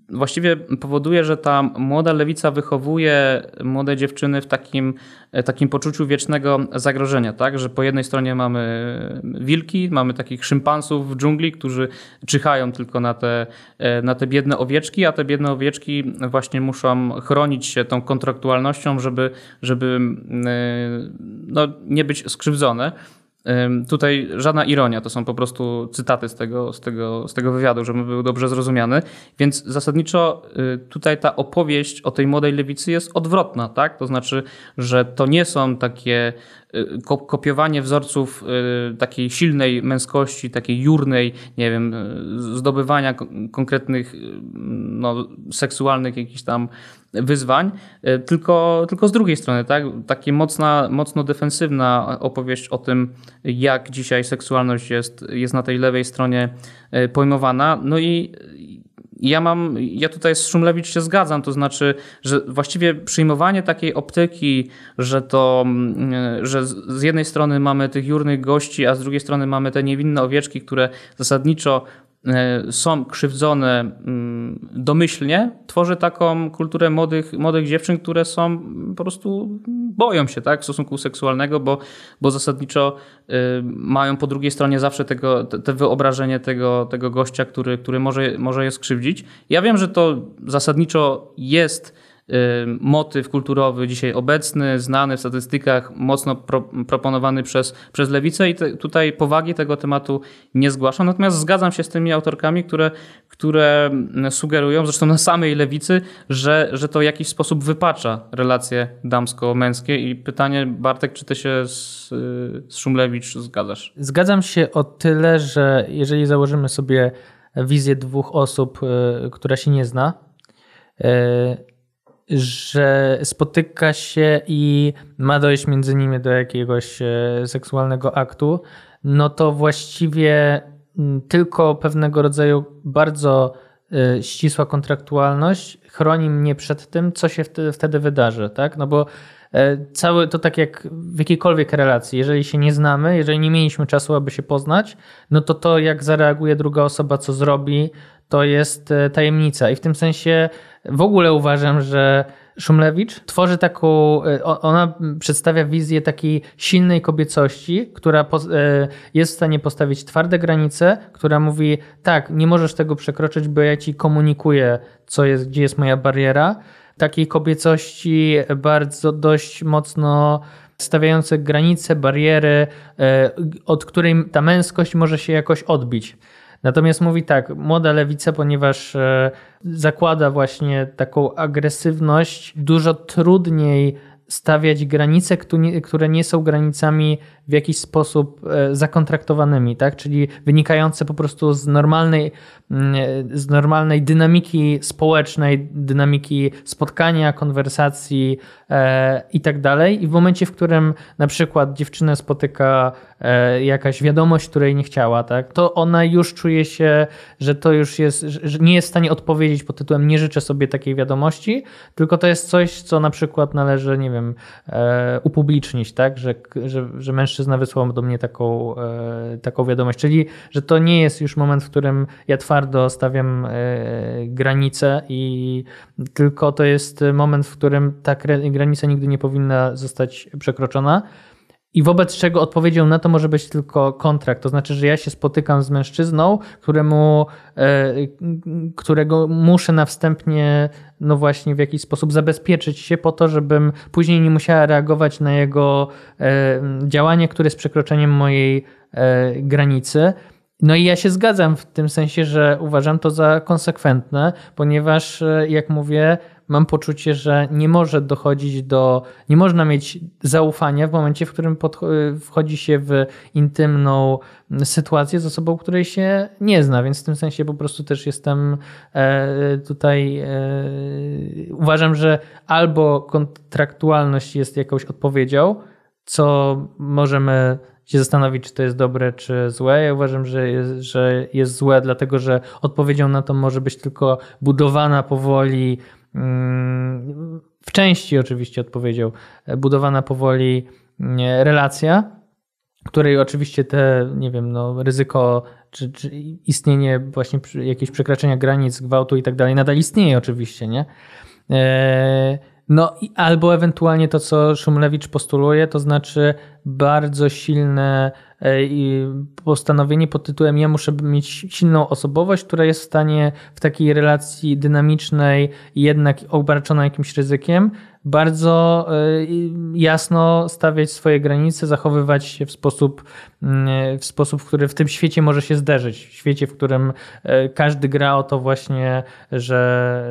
właściwie powoduje, że ta młoda lewica wychowuje młode dziewczyny w takim, e, takim poczuciu wiecznego zagrożenia, tak? Że po jednej stronie mamy wilki, mamy takich szympansów w dżungli, którzy czyhają tylko na te, e, na te biedne owieczki, a te biedne owieczki właśnie muszą chronić się tą kontraktualnością, żeby, żeby e, no, nie być skrzywdzone. Tutaj żadna ironia, to są po prostu cytaty z tego, z tego, z tego wywiadu, żeby był dobrze zrozumiany. Więc zasadniczo y, tutaj ta opowieść o tej młodej lewicy jest odwrotna, tak? To znaczy, że to nie są takie kopiowanie wzorców y, takiej silnej męskości, takiej jurnej, nie wiem, zdobywania konkretnych no, seksualnych jakichś tam wyzwań, tylko, tylko z drugiej strony, tak? Takie mocna, mocno defensywna opowieść o tym, jak dzisiaj seksualność jest, jest na tej lewej stronie pojmowana. No i ja mam, ja tutaj z Szumlewicz się zgadzam, to znaczy, że właściwie przyjmowanie takiej optyki, że to, mm, że z jednej strony mamy tych jurnych gości, a z drugiej strony mamy te niewinne owieczki, które zasadniczo są krzywdzone mm, domyślnie, tworzy taką kulturę młodych, młodych dziewczyn, które są po prostu boją się tak, stosunku seksualnego, bo, bo zasadniczo y, mają po drugiej stronie zawsze tego, te, te wyobrażenie tego, tego gościa, który, który może, może je skrzywdzić. Ja wiem, że to zasadniczo jest motyw kulturowy dzisiaj obecny, znany w statystykach, mocno pro, proponowany przez, przez lewicę i te, tutaj powagi tego tematu nie zgłaszam. Natomiast zgadzam się z tymi autorkami, które, które sugerują, zresztą na samej lewicy, że, że to w jakiś sposób wypacza relacje damsko-męskie i pytanie Bartek, czy ty się z, z Szumlewicz zgadzasz? Zgadzam się o tyle, że jeżeli założymy sobie wizję dwóch osób, y, która się nie zna, y, że spotyka się i ma dojść między nimi do jakiegoś e, seksualnego aktu, no to właściwie mm, tylko pewnego rodzaju bardzo e, ścisła kontraktualność chroni mnie przed tym, co się wtedy, wtedy wydarzy, tak? No bo e, cały to tak jak w jakiejkolwiek relacji, jeżeli się nie znamy, jeżeli nie mieliśmy czasu, aby się poznać, no to to jak zareaguje druga osoba, co zrobi, to jest tajemnica. I w tym sensie w ogóle uważam, że Szumlewicz tworzy taką, e, ona przedstawia wizję takiej silnej kobiecości, która e, jest w stanie postawić twarde granice, która mówi tak, nie możesz tego przekroczyć, bo ja ci komunikuję, co jest, gdzie jest moja bariera. Takiej kobiecości bardzo dość mocno stawiające granice, bariery, e, od której ta męskość może się jakoś odbić. Natomiast mówi tak, młoda lewica, ponieważ e, zakłada właśnie taką agresywność, dużo trudniej stawiać granice, które nie są granicami w jakiś sposób e, zakontraktowanymi, tak? czyli wynikające po prostu z normalnej, z normalnej dynamiki społecznej, dynamiki spotkania, konwersacji e, i tak dalej. I w momencie, w którym na przykład dziewczynę spotyka e, jakaś wiadomość, której nie chciała, tak? to ona już czuje się, że to już jest, że nie jest w stanie odpowiedzieć pod tytułem nie życzę sobie takiej wiadomości, tylko to jest coś, co na przykład należy, nie wiem, upublicznić, tak? że, że, że mężczyzna wysłał do mnie taką, e, taką wiadomość, czyli że to nie jest już moment, w którym ja twardo stawiam e, granice i tylko to jest moment, w którym ta granica nigdy nie powinna zostać przekroczona. I wobec czego odpowiedzią na to może być tylko kontrakt. To znaczy, że ja się spotykam z mężczyzną, któremu, e, którego muszę na wstępnie, no właśnie w jakiś sposób zabezpieczyć się po to, żebym później nie musiała reagować na jego e, działanie, które jest przekroczeniem mojej granicy. No i ja się zgadzam w tym sensie, że uważam to za konsekwentne, ponieważ, jak mówię, mam poczucie, że nie może dochodzić do, nie można mieć zaufania w momencie, w którym wchodzi się w intymną sytuację z osobą, której się nie zna, więc w tym sensie po prostu też jestem e, tutaj, e, uważam, że albo kontraktualność jest jakąś odpowiedzią, co możemy się zastanowić, czy to jest dobre, czy złe. Ja uważam, że jest, że jest złe, dlatego że odpowiedzią na to może być tylko budowana powoli, mm, w części oczywiście odpowiedzią, budowana powoli mm, relacja, której oczywiście te, nie wiem, no, ryzyko czy, czy istnienie właśnie jakieś przekraczania granic, gwałtu i tak dalej nadal istnieje oczywiście, nie? No albo ewentualnie to, co Szumlewicz postuluje, to znaczy bardzo silne e, postanowienie pod tytułem ja muszę mieć silną osobowość, która jest w stanie w takiej relacji dynamicznej, jednak obarczona jakimś ryzykiem, bardzo e, jasno stawiać swoje granice, zachowywać się w sposób, mm, w sposób, który w tym świecie może się zderzyć. W świecie, w którym e, każdy gra o to właśnie, że,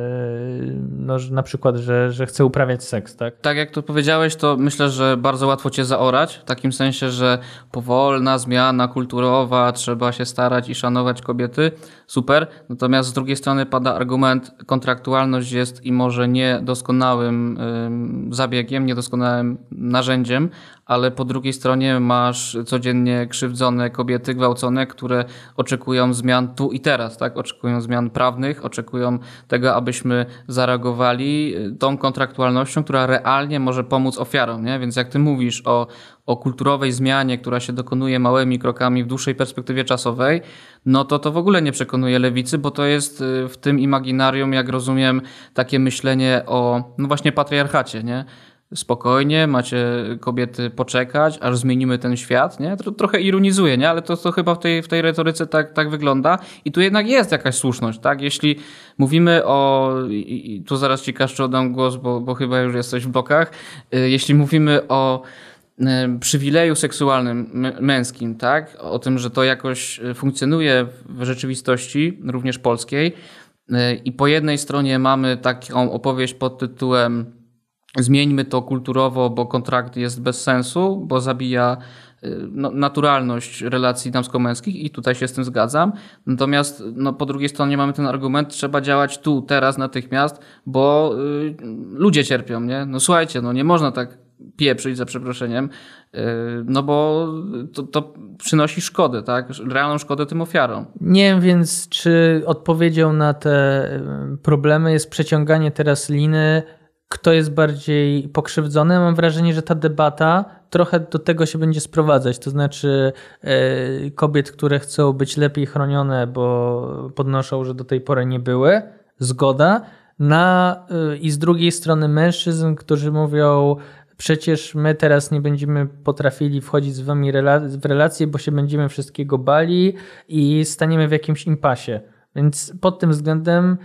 e, no, na przykład, że, że chce uprawiać seks, tak? Tak jak to powiedziałeś, to myślę, że bardzo łatwo cię zaorać, w takim sensie, że powolna zmiana kulturowa, trzeba się starać i szanować kobiety, super. Natomiast z drugiej strony pada argument, kontraktualność jest i może niedoskonałym zabiegiem, niedoskonałym narzędziem, ale po drugiej stronie masz codziennie krzywdzone kobiety, gwałcone, które oczekują zmian tu i teraz, tak? Oczekują zmian prawnych, oczekują tego, abyśmy zareagowali y, tą kontraktualnością, która realnie może pomóc ofiarom, nie? Więc jak ty mówisz o, o kulturowej zmianie, która się dokonuje małymi krokami w dłuższej perspektywie czasowej, no to to w ogóle nie przekonuje lewicy, bo to jest y, w tym imaginarium, jak rozumiem, takie myślenie o, no właśnie patriarchacie, nie? Spokojnie, macie kobiety poczekać, aż zmienimy ten świat, nie? Trochę ironizuje, nie? Ale to, to chyba w tej, w tej retoryce tak, tak wygląda. I tu jednak jest jakaś słuszność, tak? Jeśli mówimy o, i tu zaraz ci Kaszczu oddam głos, bo, bo chyba już jesteś w bokach, y, jeśli mówimy o y, przywileju seksualnym męskim, tak? O tym, że to jakoś y, funkcjonuje w rzeczywistości, również polskiej. I po jednej stronie mamy taką opowieść pod tytułem Zmieńmy to kulturowo, bo kontrakt jest bez sensu, bo zabija y, no, naturalność relacji damsko-męskich i tutaj się z tym zgadzam. Natomiast no, po drugiej stronie mamy ten argument, trzeba działać tu, teraz, natychmiast, bo y, ludzie cierpią, nie? No słuchajcie, no nie można tak pieprzyć za przeproszeniem, y, no bo to, to, przynosi szkodę, tak? Realną szkodę tym ofiarom. Nie wiem więc, czy odpowiedzią na te y, problemy jest przeciąganie teraz liny kto jest bardziej pokrzywdzony. Mam wrażenie, że ta debata trochę do tego się będzie sprowadzać. To znaczy yy, kobiet, które chcą być lepiej chronione, bo podnoszą, że do tej pory nie były. Zgoda. Na, yy, I z drugiej strony mężczyzn, którzy mówią, przecież my teraz nie będziemy potrafili wchodzić z wami w relacje, bo się będziemy wszystkiego bali i staniemy w jakimś impasie. Więc pod tym względem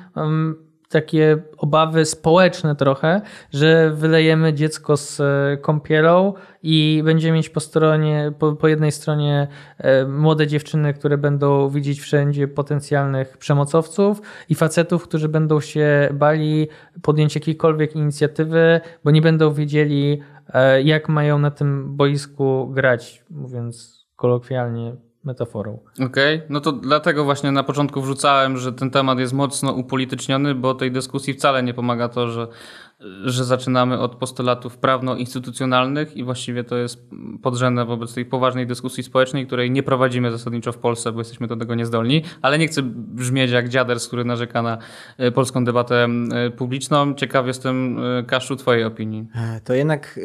takie obawy społeczne trochę, że wylejemy dziecko z e, kąpielą i będziemy mieć po stronie, po, po, jednej stronie e, młode dziewczyny, które będą widzieć wszędzie potencjalnych przemocowców i facetów, którzy będą się bali podjąć jakiejkolwiek inicjatywy, bo nie będą wiedzieli, e, jak mają na tym boisku grać, mówiąc kolokwialnie metaforą. Okej, okay. no to dlatego właśnie na początku wrzucałem, że ten temat jest mocno upolityczniony, bo tej dyskusji wcale nie pomaga to, że że zaczynamy od postulatów prawno-instytucjonalnych i właściwie to jest podrzędne wobec tej poważnej dyskusji społecznej, której nie prowadzimy zasadniczo w Polsce, bo jesteśmy do tego niezdolni, ale nie chcę brzmieć jak dziaders, który narzeka na e, polską debatę e, publiczną. Ciekaw jestem, e, Kaszu, twojej opinii. To jednak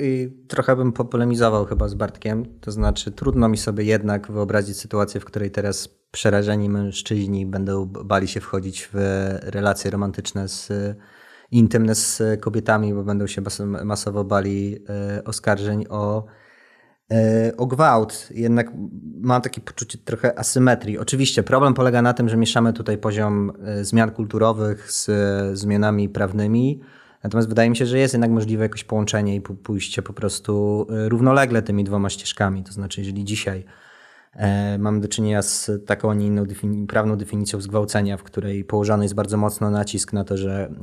trochę bym popolemizował chyba z Bartkiem, to znaczy trudno mi sobie jednak wyobrazić sytuację, w której teraz przerażeni mężczyźni będą bali się wchodzić w relacje romantyczne z intymne z kobietami, bo będą się masowo bali e, oskarżeń o, e, o gwałt. Jednak mam takie poczucie trochę asymetrii. Oczywiście problem polega na tym, że mieszamy tutaj poziom e, zmian kulturowych z zmianami prawnymi. Natomiast wydaje mi się, że jest jednak możliwe jakoś połączenie i pójście po prostu równolegle tymi dwoma ścieżkami. To znaczy, jeżeli dzisiaj E, mamy do czynienia z taką, a nie inną defini prawną definicją zgwałcenia, w której położony jest bardzo mocno nacisk na to, że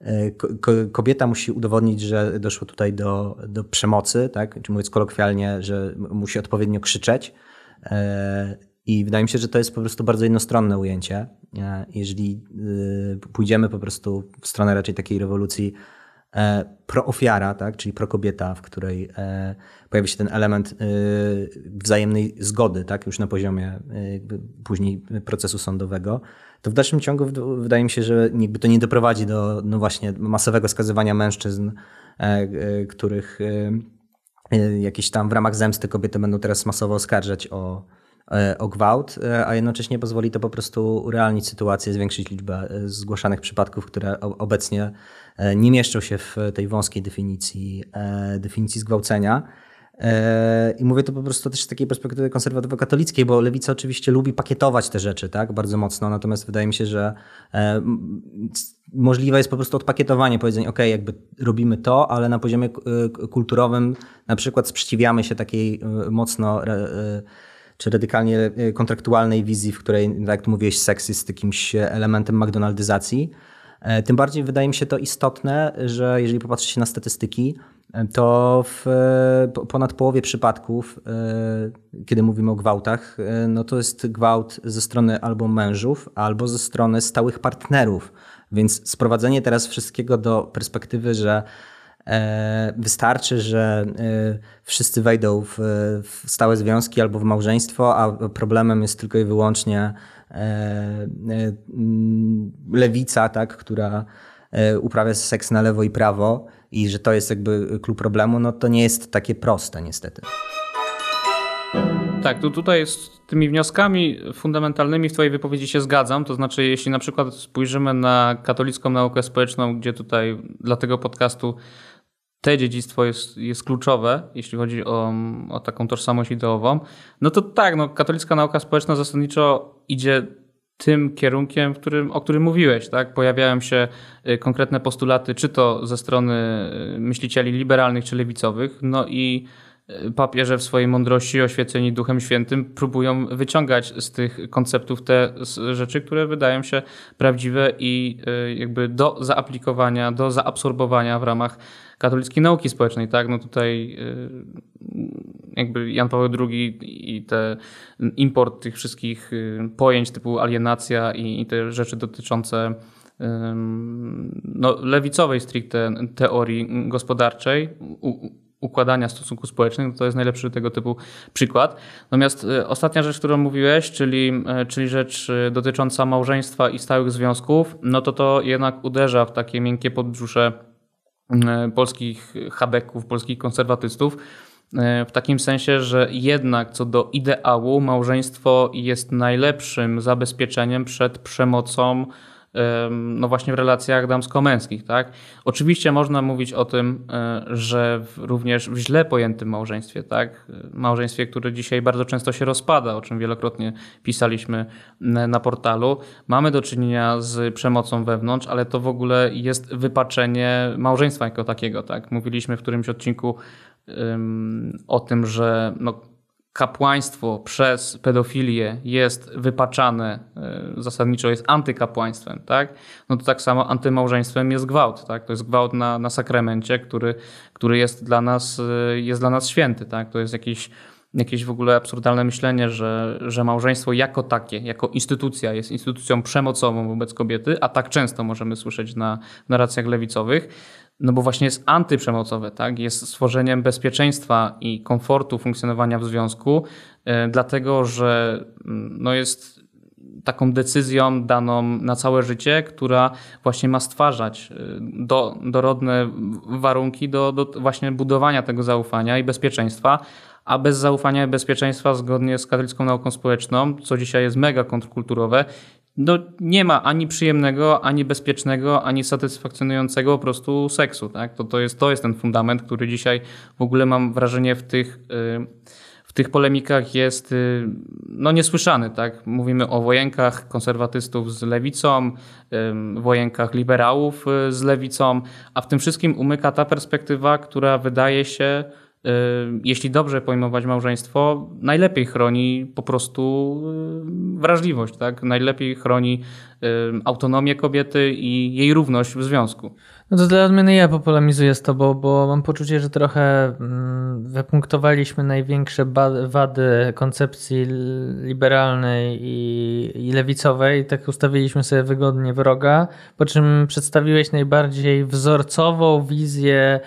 e, kobieta musi udowodnić, że doszło tutaj do, do przemocy, tak? czy mówiąc kolokwialnie, że musi odpowiednio krzyczeć. I wydaje mi się, że to jest po prostu bardzo jednostronne ujęcie. Jeżeli pójdziemy po prostu w stronę raczej takiej rewolucji E, proofiara, tak, czyli prokobieta, w której e, pojawi się ten element e, wzajemnej zgody, tak, już na poziomie później procesu sądowego, to w dalszym ciągu wydaje mi się, że to nie doprowadzi do no właśnie masowego skazywania mężczyzn, których jakieś tam w ramach zemsty kobiety będą teraz masowo oskarżać o, o gwałt, a jednocześnie pozwoli to po prostu urealnić sytuację, zwiększyć liczbę zgłaszanych przypadków, które obecnie E, nie mieszczą się w tej wąskiej definicji, e, definicji zgwałcenia. E, I mówię to po prostu też z takiej perspektywy konserwatywo-katolickiej, bo lewica oczywiście lubi pakietować te rzeczy tak, bardzo mocno, natomiast wydaje mi się, że możliwe jest po prostu odpakietowanie, powiedzenie, ok, jakby robimy to, ale na poziomie kulturowym na przykład sprzeciwiamy się takiej mocno czy radykalnie kontraktualnej wizji, w której, tak jak tu mówiłeś, seks jest jakimś elementem McDonaldyzacji. E, tym bardziej wydaje mi się to istotne, że jeżeli popatrzy się na statystyki, e, to w ponad połowie przypadków, e, kiedy mówimy o gwałtach, no to jest gwałt ze strony albo mężów, albo ze strony stałych partnerów. Więc sprowadzenie teraz wszystkiego do perspektywy, że wystarczy, że wszyscy wejdą w stałe związki albo w małżeństwo, a problemem jest tylko i wyłącznie E, e, lewica, tak, która e, uprawia seks na lewo i prawo i że to jest jakby klucz problemu, no to nie jest takie proste niestety. Tak, tu, tutaj z tymi wnioskami fundamentalnymi w Twojej wypowiedzi się zgadzam. To znaczy, jeśli na przykład spojrzymy na katolicką naukę społeczną, gdzie tutaj dla tego podcastu te dziedzictwo jest, jest kluczowe, jeśli chodzi o, o taką tożsamość ideową, no to tak, no, katolicka nauka społeczna zasadniczo idzie tym kierunkiem, którym, o którym mówiłeś. Tak? Pojawiają się y, konkretne postulaty, czy to ze strony y, myślicieli liberalnych, czy lewicowych, no i papieże w swojej mądrości oświeceni Duchem Świętym próbują wyciągać z tych konceptów te rzeczy, które wydają się prawdziwe i jakby do zaaplikowania, do zaabsorbowania w ramach katolickiej nauki społecznej, tak? No tutaj y, jakby Jan Paweł II i te import tych wszystkich y, pojęć typu alienacja i, i te rzeczy dotyczące no, lewicowej stricte teorii gospodarczej, układania stosunków społecznych, to jest najlepszy tego typu przykład. Natomiast y, ostatnia rzecz, którą mówiłeś, czyli, czyli rzecz dotycząca małżeństwa i stałych związków, no to to jednak uderza w takie miękkie podbrzusze E, polskich habeków, polskich konserwatystów. E, w takim sensie, że jednak co do ideału, małżeństwo jest najlepszym zabezpieczeniem przed przemocą no właśnie w relacjach damsko-męskich. Tak? Oczywiście można mówić o tym, e, że również w źle pojętym małżeństwie, tak? małżeństwie, które dzisiaj bardzo często się rozpada, o czym wielokrotnie pisaliśmy na portalu, mamy do czynienia z przemocą wewnątrz, ale to w ogóle jest wypaczenie małżeństwa jako takiego. Tak? Mówiliśmy w którymś odcinku um, o tym, że no, kapłaństwo przez pedofilię jest wypaczane, e, zasadniczo jest antykapłaństwem, tak? No to tak samo antymałżeństwem jest gwałt, tak? To jest gwałt na, na sakramencie, który, który jest dla nas, e, jest dla nas święty, tak? To jest jakiś jakieś w ogóle absurdalne myślenie, że, że małżeństwo jako takie, jako instytucja jest instytucją przemocową wobec kobiety, a tak często możemy słyszeć na narracjach lewicowych, no bo właśnie jest antyprzemocowe, tak? jest stworzeniem bezpieczeństwa i komfortu funkcjonowania w związku, yy, dlatego że yy, no jest taką decyzją daną na całe życie, która właśnie ma stwarzać y, do, dorodne warunki do, do właśnie budowania tego zaufania i bezpieczeństwa, a bez zaufania i bezpieczeństwa, zgodnie z katolicką nauką społeczną, co dzisiaj jest mega kontrkulturowe, no nie ma ani przyjemnego, ani bezpiecznego, ani satysfakcjonującego po prostu seksu. Tak? To, to, jest, to jest ten fundament, który dzisiaj w ogóle mam wrażenie w tych, y, w tych polemikach jest y, no, niesłyszany. Tak? Mówimy o wojenkach konserwatystów z lewicą, wojenkach liberałów y, z lewicą, a w tym wszystkim umyka ta perspektywa, która wydaje się jeśli dobrze pojmować małżeństwo, najlepiej chroni po prostu wrażliwość, tak? Najlepiej chroni autonomię kobiety i jej równość w związku. No to dla odmiany ja popolemizuję z tobą, bo mam poczucie, że trochę mm, wypunktowaliśmy największe wady koncepcji liberalnej i, i lewicowej. Tak ustawiliśmy sobie wygodnie wroga, po czym przedstawiłeś najbardziej wzorcową wizję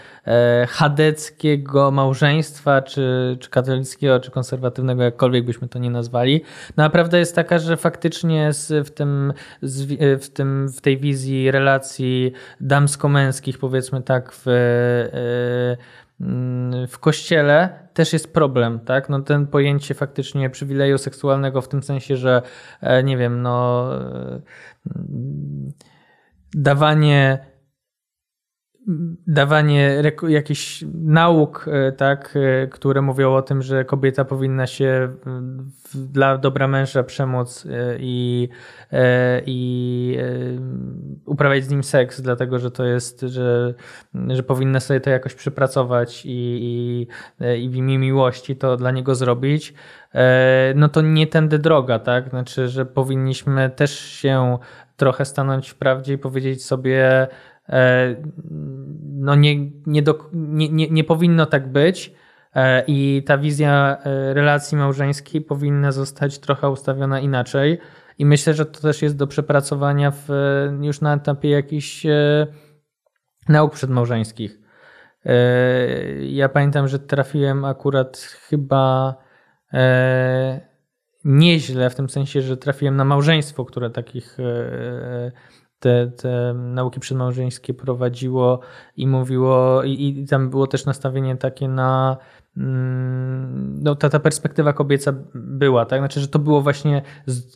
chadeckiego małżeństwa, czy, czy katolickiego, czy konserwatywnego, jakkolwiek byśmy to nie nazwali. No a prawda jest taka, że faktycznie z, w, tym, z, w, tym, w tej wizji relacji damsko męskich, powiedzmy tak, w, e, w kościele też jest problem, tak? No ten pojęcie faktycznie przywileju seksualnego w tym sensie, że e, nie wiem, no e, dawanie dawanie jakichś nauk, e, tak, e, które mówią o tym, że kobieta powinna się dla dobra męża przemóc e, i, i uprawiać z nim seks, dlatego że to jest, że, że powinna sobie to jakoś przypracować i, i, i w imię miłości to dla niego zrobić, no to nie tędy droga, tak? Znaczy, że powinniśmy też się trochę stanąć w prawdzie i powiedzieć sobie, E, no nie, nie, do, nie, nie, nie powinno tak być. E, I ta wizja e, relacji małżeńskiej powinna zostać trochę ustawiona inaczej. I myślę, że to też jest do przepracowania w, już na etapie jakichś nauk przedmałżeńskich. Ja pamiętam, że trafiłem akurat chyba nieźle, w tym sensie, że trafiłem na małżeństwo, które takich te, te nauki przedmałżeńskie prowadziło i mówiło, i, i tam było też nastawienie takie na mm, no, ta, ta perspektywa kobieca była, tak? Znaczy, że to było właśnie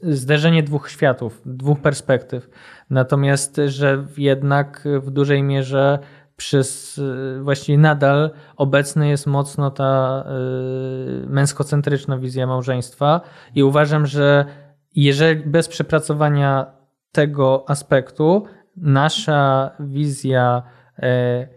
zderzenie dwóch światów, dwóch perspektyw. Natomiast, że jednak w dużej mierze przez właściwie nadal obecna jest mocno ta y, męskocentryczna wizja małżeństwa i uważam, że jeżeli bez przepracowania tego aspektu nasza wizja e,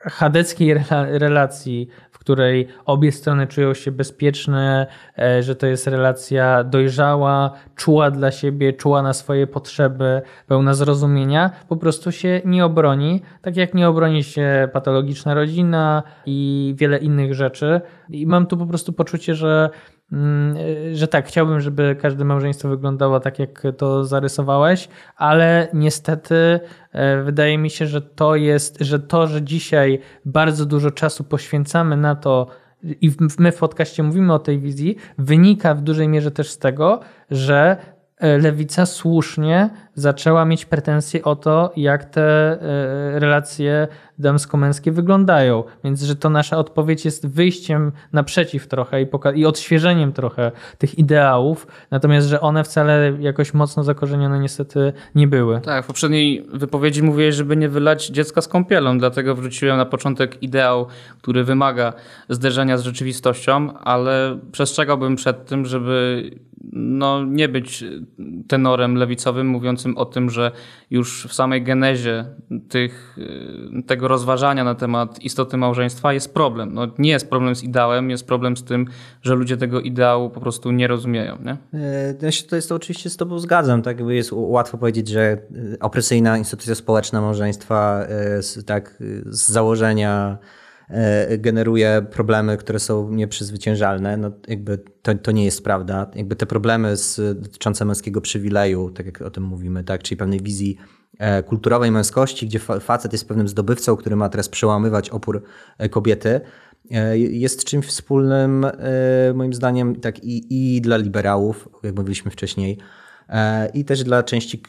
chadeckiej relacji, której obie strony czują się bezpieczne, e, że to jest relacja dojrzała, czuła dla siebie, czuła na swoje potrzeby, pełna zrozumienia, po prostu się nie obroni, tak jak nie obroni się patologiczna rodzina i wiele innych rzeczy. I mam tu po prostu poczucie, że że tak, chciałbym, żeby każde małżeństwo wyglądało tak, jak to zarysowałeś, ale niestety e, wydaje mi się, że to jest, że to, że dzisiaj bardzo dużo czasu poświęcamy na to, i my w podcaście mówimy o tej wizji, wynika w dużej mierze też z tego, że E, lewica słusznie zaczęła mieć pretensje o to, jak te e, relacje damsko-męskie wyglądają. Więc, że to nasza odpowiedź jest wyjściem naprzeciw trochę i, i odświeżeniem trochę tych ideałów, natomiast, że one wcale jakoś mocno zakorzenione niestety nie były. Tak, w poprzedniej wypowiedzi mówiłeś, żeby nie wylać dziecka z kąpielą, dlatego wrzuciłem na początek ideał, który wymaga zderzenia z rzeczywistością, ale przestrzegałbym przed tym, żeby no, nie być tenorem lewicowym mówiącym o tym, że już w samej genezie tych, y, tego rozważania na temat istoty małżeństwa jest problem. No, nie jest problem z ideałem, jest problem z tym, że ludzie tego ideału po prostu nie rozumieją. Nie? E, ja się to oczywiście z tobą zgadzam. Tak? Jest łatwo powiedzieć, że y, opresyjna instytucja społeczna małżeństwa y, tak, z założenia E, generuje problemy, które są nieprzezwyciężalne. No, jakby to, to nie jest prawda. Jakby te problemy z, dotyczące męskiego przywileju, tak jak o tym mówimy, tak, czyli pewnej wizji e, kulturowej męskości, gdzie facet jest pewnym zdobywcą, który ma teraz przełamywać opór e, kobiety, jest czymś wspólnym, moim zdaniem, tak i, i dla liberałów, jak mówiliśmy wcześniej, E, i też dla części,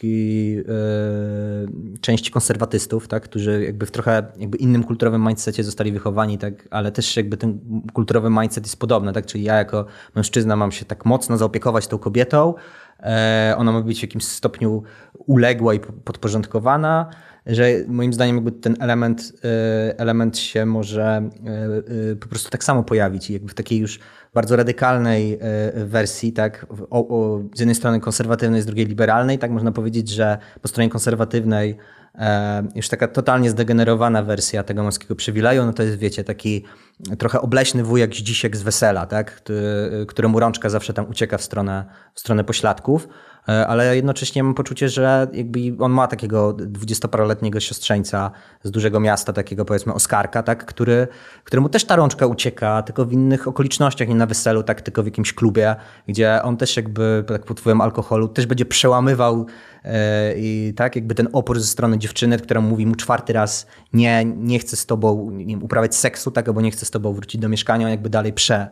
e, części konserwatystów, tak, którzy jakby w trochę jakby innym kulturowym mindsetie zostali wychowani, tak, ale też jakby ten kulturowy mindset jest podobny, tak, czyli ja jako mężczyzna mam się tak mocno zaopiekować tą kobietą, e, ona ma być w jakimś stopniu uległa i podporządkowana, że moim zdaniem jakby ten element, element się może po prostu tak samo pojawić i jakby w takiej już bardzo radykalnej e, wersji, tak, o, o, z jednej strony konserwatywnej, z drugiej liberalnej, tak można powiedzieć, że po stronie konserwatywnej e, już taka totalnie zdegenerowana wersja tego męskiego przywileju, no to jest, wiecie, taki trochę obleśny wujek Zdzisiek z wesela, tak? Któremu rączka zawsze tam ucieka w stronę, w stronę pośladków. E, ale jednocześnie mam poczucie, że jakby on ma takiego dwudziestoparoletniego siostrzeńca z dużego miasta, takiego powiedzmy Oskarka, tak, który, któremu też ta rączka ucieka, tylko w innych okolicznościach, nie na weselu, tak, tylko w jakimś klubie, gdzie on też jakby tak pod wpływem alkoholu też będzie przełamywał e, i tak jakby ten opór ze strony dziewczyny, która mówi mu czwarty raz nie, nie chcę z tobą uprawiać seksu, tak, albo nie chcę z tobą wrócić do mieszkania, jakby dalej prze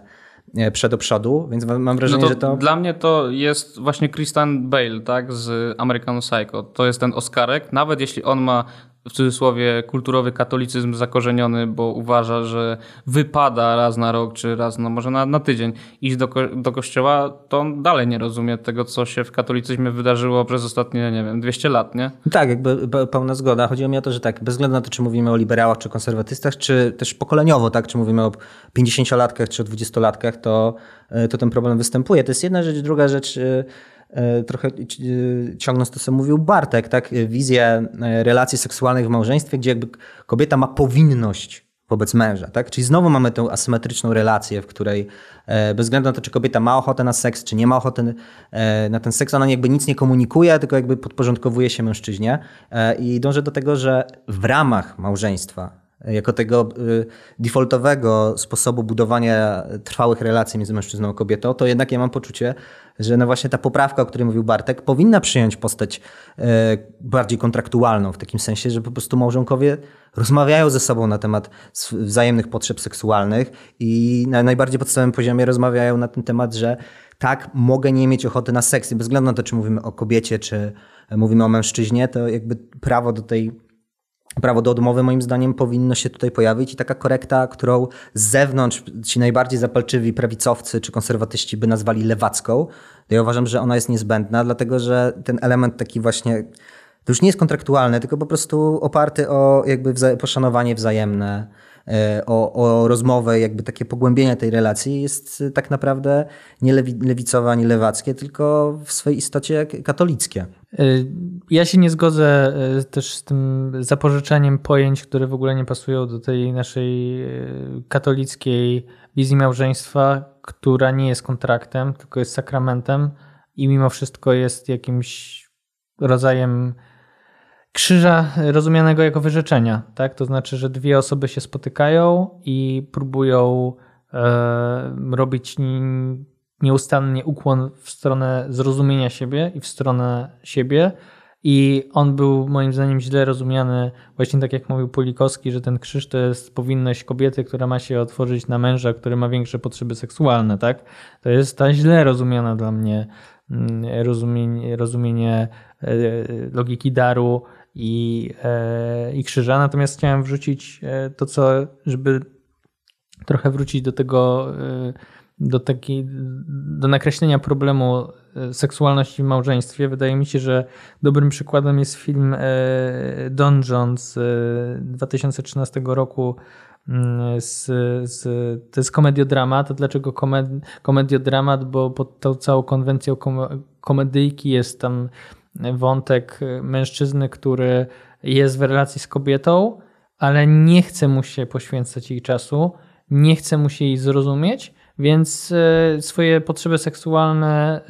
przed do przodu, więc mam wrażenie, no to że to... Dla mnie to jest właśnie Christian Bale, tak, z American Psycho. To jest ten Oscarek, nawet jeśli on ma w cudzysłowie kulturowy katolicyzm zakorzeniony, bo uważa, że wypada raz na rok, czy raz, no może na, na tydzień iść do, do kościoła, to on dalej nie rozumie tego, co się w katolicyzmie wydarzyło przez ostatnie, nie wiem, 200 lat, nie? Tak, jakby pełna zgoda. Chodziło mi o to, że tak, bez względu na to, czy mówimy o liberałach, czy konserwatystach, czy też pokoleniowo, tak, czy mówimy o 50-latkach, czy o 20-latkach, to, to ten problem występuje. To jest jedna rzecz. Druga rzecz E, trochę e, ciągnąc to, co mówił Bartek, tak? wizję e, relacji seksualnych w małżeństwie, gdzie jakby kobieta ma powinność wobec męża. Tak? Czyli znowu mamy tę asymetryczną relację, w której bez względu na to, czy kobieta ma ochotę na seks, czy nie ma ochoty na ten seks, ona jakby nic nie komunikuje, tylko jakby podporządkowuje się mężczyźnie i dąży do tego, że w ramach małżeństwa jako tego defaultowego sposobu budowania trwałych relacji między mężczyzną a kobietą, to jednak ja mam poczucie, że no właśnie ta poprawka, o której mówił Bartek, powinna przyjąć postać e, bardziej kontraktualną, w takim sensie, że po prostu małżonkowie rozmawiają ze sobą na temat wzajemnych potrzeb seksualnych i na najbardziej podstawowym poziomie rozmawiają na ten temat, że tak, mogę nie mieć ochoty na seks, bez względu na to, czy mówimy o kobiecie, czy mówimy o mężczyźnie, to jakby prawo do tej prawo do odmowy moim zdaniem powinno się tutaj pojawić i taka korekta, którą z zewnątrz ci najbardziej zapalczywi prawicowcy czy konserwatyści by nazwali lewacką, to ja uważam, że ona jest niezbędna, dlatego że ten element taki właśnie to już nie jest kontraktualny, tylko po prostu oparty o jakby poszanowanie wzajemne, e, o, o rozmowę, jakby takie pogłębienie tej relacji jest tak naprawdę nie lewicowe ani lewackie, tylko w swojej istocie katolickie. Y, ja się nie zgodzę y, też z tym zapożyczeniem pojęć, które w ogóle nie pasują do tej naszej y, katolickiej wizji małżeństwa, która nie jest kontraktem, tylko jest sakramentem i mimo wszystko jest jakimś rodzajem krzyża rozumianego jako wyrzeczenia. Tak? To znaczy, że dwie osoby się spotykają i próbują e, robić nieustannie ukłon w stronę zrozumienia siebie i w stronę siebie. I on był moim zdaniem źle rozumiany, właśnie tak jak mówił Polikowski, że ten krzyż to jest powinność kobiety, która ma się otworzyć na męża, który ma większe potrzeby seksualne, tak? To jest ta źle rozumiana dla mnie mm, rozumienie, rozumienie e, logiki daru i, e, i krzyża. Natomiast chciałem wrzucić e, to, co, żeby trochę wrócić do tego do, takiej, do nakreślenia problemu e, seksualności w małżeństwie. Wydaje mi się, że dobrym przykładem jest film e, Don John z 2013 e, roku. Mm, z, z, to jest komediodramat. Dlaczego komed, komediodramat? Bo pod tą całą konwencją komedyjki jest tam wątek mężczyzny, który jest w relacji z kobietą, ale nie chce mu się poświęcać jej czasu, nie chce mu się jej zrozumieć, więc e, swoje potrzeby seksualne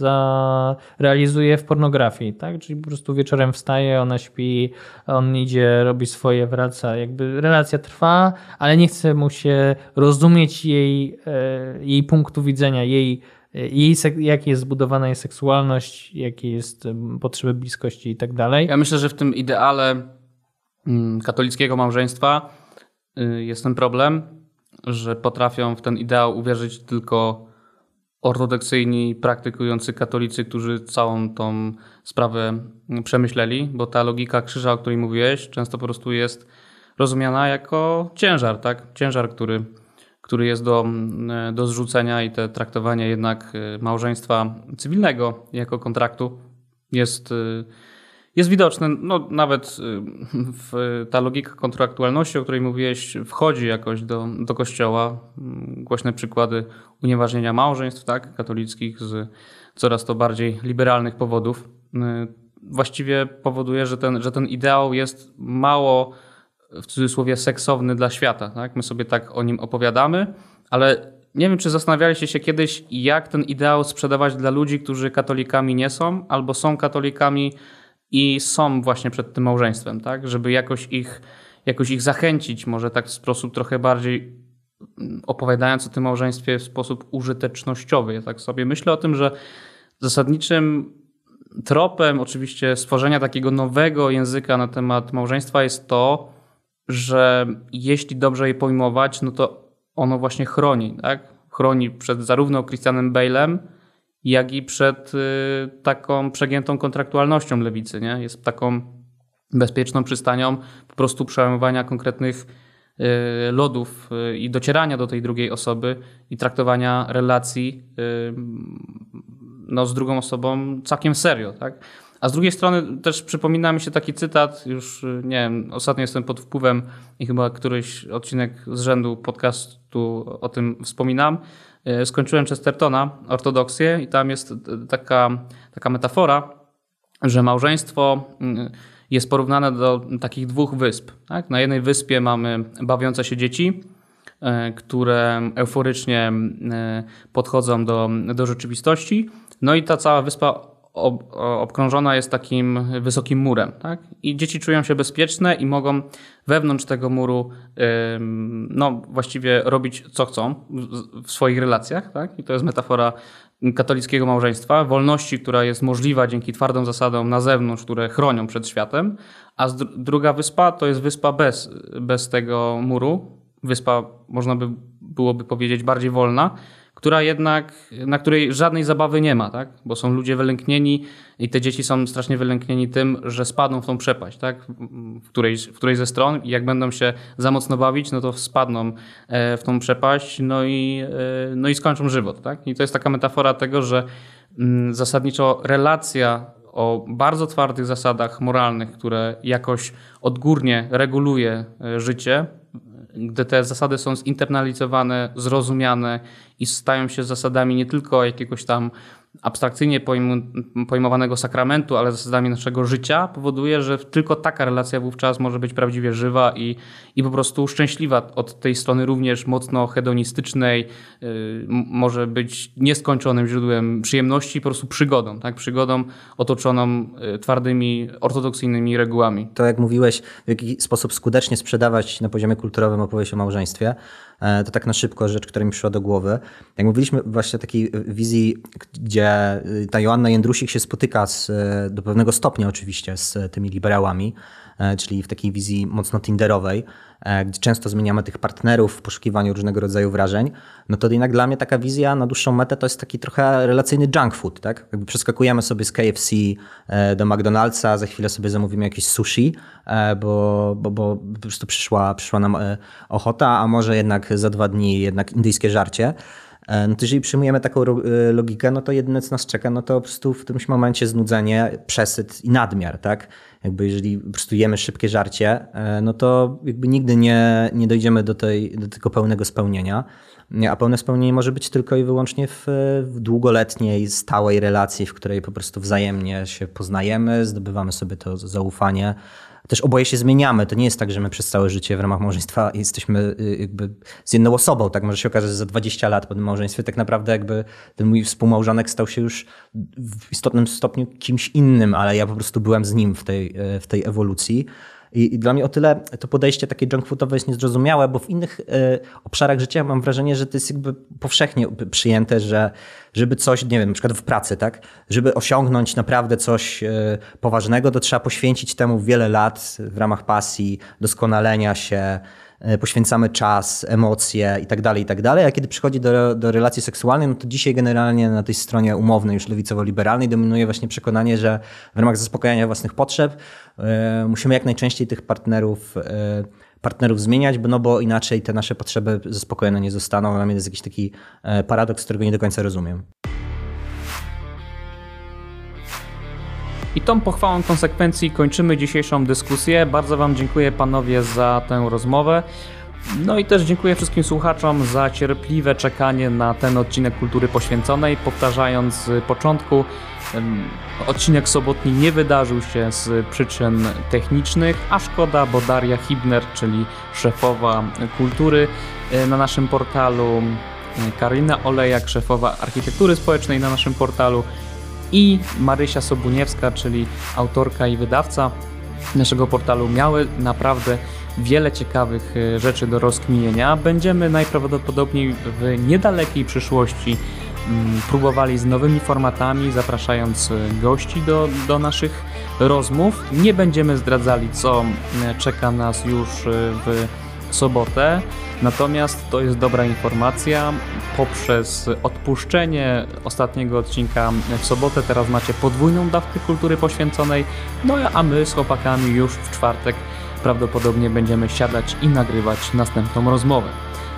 e, realizuje w pornografii, tak? Czyli po prostu wieczorem wstaje, ona śpi, on idzie, robi swoje, wraca. Jakby relacja trwa, ale nie chce mu się rozumieć jej, e, jej punktu widzenia, jej, jej jak jest zbudowana jej seksualność, jakie jest potrzeby bliskości i tak dalej. Ja myślę, że w tym ideale mm, katolickiego małżeństwa y, jest ten problem, że potrafią w ten ideał uwierzyć tylko ortodoksyjni, praktykujący katolicy, którzy całą tą sprawę przemyśleli, bo ta logika krzyża, o której mówiłeś, często po prostu jest rozumiana jako ciężar, tak? Ciężar, który, który jest do, do zrzucenia i te traktowanie jednak małżeństwa cywilnego jako kontraktu jest jest widoczne, no nawet y, w, ta logika kontraktualności, o której mówiłeś, wchodzi jakoś do, do kościoła. Mm, głośne przykłady unieważnienia małżeństw tak, katolickich z coraz to bardziej liberalnych powodów. Y, właściwie powoduje, że ten, że ten ideał jest mało w cudzysłowie seksowny dla świata. Tak? My sobie tak o nim opowiadamy, ale nie wiem, czy zastanawialiście się kiedyś, jak ten ideał sprzedawać dla ludzi, którzy katolikami nie są, albo są katolikami i są właśnie przed tym małżeństwem, tak? Żeby jakoś ich, jakoś ich zachęcić, może tak w sposób trochę bardziej opowiadając o tym małżeństwie w sposób użytecznościowy. Ja tak sobie myślę o tym, że zasadniczym tropem oczywiście stworzenia takiego nowego języka na temat małżeństwa jest to, że jeśli dobrze je pojmować, no to ono właśnie chroni, tak? Chroni przed zarówno Christianem Bale'em, jak i przed y, taką przegiętą kontraktualnością lewicy, nie? Jest taką bezpieczną przystanią po prostu przełamywania konkretnych y, lodów y, i docierania do tej drugiej osoby i traktowania relacji no, z drugą osobą całkiem serio, tak? A z drugiej strony też przypomina mi się taki cytat, już nie wiem, ostatnio jestem pod wpływem i chyba któryś odcinek z rzędu podcastu o tym wspominam. E, skończyłem Chestertona, ortodoksję i tam jest taka, taka metafora, że małżeństwo mm, jest porównane do takich dwóch wysp. Tak? Na jednej wyspie mamy bawiące się dzieci, e, które euforycznie e, podchodzą do, do rzeczywistości. No i ta cała wyspa ob, obkrążona jest takim wysokim murem. Tak? I dzieci czują się bezpieczne i mogą wewnątrz tego muru no, właściwie robić co chcą w swoich relacjach. Tak? I to jest metafora katolickiego małżeństwa, wolności, która jest możliwa dzięki twardym zasadom na zewnątrz, które chronią przed światem, a druga wyspa to jest wyspa bez, bez tego muru. Wyspa, można by byłoby powiedzieć, bardziej wolna, która jednak, na której żadnej zabawy nie ma, tak? bo są ludzie wylęknieni i te dzieci są strasznie wylęknieni tym, że spadną w tą przepaść, tak? w, której, w której ze stron i jak będą się za mocno bawić, no to spadną e, w tą przepaść no i, e, no i skończą żywot. Tak? I to jest taka metafora tego, że mm, zasadniczo relacja o bardzo twardych zasadach moralnych, które jakoś odgórnie reguluje e, życie, gdy te zasady są zinternalizowane, zrozumiane i stają się zasadami nie tylko jakiegoś tam abstrakcyjnie pojmowanego sakramentu, ale zasadami naszego życia, powoduje, że tylko taka relacja wówczas może być prawdziwie żywa i, i po prostu szczęśliwa od tej strony również mocno hedonistycznej, yy, może być nieskończonym źródłem przyjemności, po prostu przygodą, tak? przygodą otoczoną yy, twardymi, ortodoksyjnymi regułami. To jak mówiłeś, w jaki sposób skutecznie sprzedawać na poziomie kulturowym opowieść o małżeństwie, to tak na szybko rzecz, która mi przyszła do głowy. Jak mówiliśmy właśnie o takiej wizji, gdzie y, ta Joanna Jędrusik się spotyka z, e, do pewnego stopnia oczywiście z tymi liberałami, e, czyli w takiej wizji mocno tinderowej, E, gdzie często zmieniamy tych partnerów w poszukiwaniu różnego rodzaju wrażeń, no to jednak dla mnie taka wizja na dłuższą metę to jest taki trochę relacyjny junk food, tak? Jakby przeskakujemy sobie z KFC e, do McDonald'sa, za chwilę sobie zamówimy jakieś sushi, e, bo, bo, bo po prostu przyszła, przyszła nam ochota, a może jednak za dwa dni jednak indyjskie żarcie. No to jeżeli przyjmujemy taką logikę, no to jedyne co nas czeka, no to po prostu w którymś momencie znudzenie, przesyt i nadmiar, tak? Jakby jeżeli po prostu jemy szybkie żarcie, e, no to jakby nigdy nie, nie dojdziemy do, tej, do tego pełnego spełnienia. A pełne spełnienie może być tylko i wyłącznie w, w długoletniej, stałej relacji, w której po prostu wzajemnie się poznajemy, zdobywamy sobie to zaufanie, też oboje się zmieniamy. To nie jest tak, że my przez całe życie w ramach małżeństwa jesteśmy y, jakby z jedną osobą. Tak może się okazać, że za 20 lat po tym małżeństwie tak naprawdę jakby ten mój współmałżonek stał się już w istotnym stopniu kimś innym, ale ja po prostu byłem z nim w tej, e, w tej ewolucji. I, I, dla mnie o tyle to podejście takie junk foodowe jest niezrozumiałe, bo w innych y, obszarach życia mam wrażenie, że to jest jakby powszechnie przyjęte, że żeby coś, nie wiem, na przykład w pracy, tak, żeby osiągnąć naprawdę coś y, poważnego, to trzeba poświęcić temu wiele lat w ramach pasji, doskonalenia się, poświęcamy czas, emocje i tak dalej, i tak a kiedy przychodzi do, do relacji seksualnej, no to dzisiaj generalnie na tej stronie umownej, już lewicowo-liberalnej dominuje właśnie przekonanie, że w ramach zaspokajania własnych potrzeb e, musimy jak najczęściej tych partnerów e, partnerów zmieniać, bo, no bo inaczej te nasze potrzeby zaspokojone nie zostaną. Dla mnie to jest jakiś taki paradoks, którego nie do końca rozumiem. I tą pochwałą konsekwencji kończymy dzisiejszą dyskusję. Bardzo Wam dziękuję panowie za tę rozmowę. No i też dziękuję wszystkim słuchaczom za cierpliwe czekanie na ten odcinek Kultury Poświęconej. Powtarzając z początku, odcinek sobotni nie wydarzył się z przyczyn technicznych, a szkoda, bo Daria Hibner, czyli szefowa kultury e, na naszym portalu, e, Karolina Olejak, szefowa architektury społecznej na naszym portalu i Marysia Sobuniewska, czyli autorka i wydawca naszego portalu miały naprawdę wiele ciekawych e, rzeczy do rozkminienia. Będziemy najprawdopodobniej w niedalekiej przyszłości mm, próbowali z nowymi formatami, zapraszając e, gości do, do naszych rozmów. Nie będziemy zdradzali, co e, czeka nas już w sobotę. Natomiast to jest dobra informacja. Poprzez odpuszczenie ostatniego odcinka w sobotę teraz macie podwójną dawkę kultury poświęconej. No a my z chłopakami już w czwartek prawdopodobnie będziemy siadać i nagrywać następną rozmowę.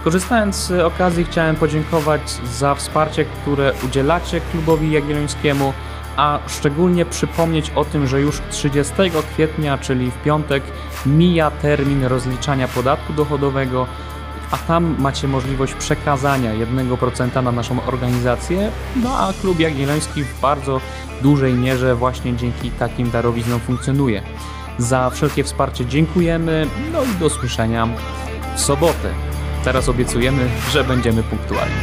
Korzystając z okazji chciałem podziękować za wsparcie, które udzielacie klubowi jagiellońskiemu, a szczególnie przypomnieć o tym, że już 30 kwietnia, czyli w piątek, mija termin rozliczania podatku dochodowego, a tam macie możliwość przekazania 1% na naszą organizację, no a klub jagielloński w bardzo dużej mierze właśnie dzięki takim darowiznom funkcjonuje. Za wszelkie wsparcie dziękujemy, no i do słyszenia w sobotę. Teraz obiecujemy, że będziemy punktualni.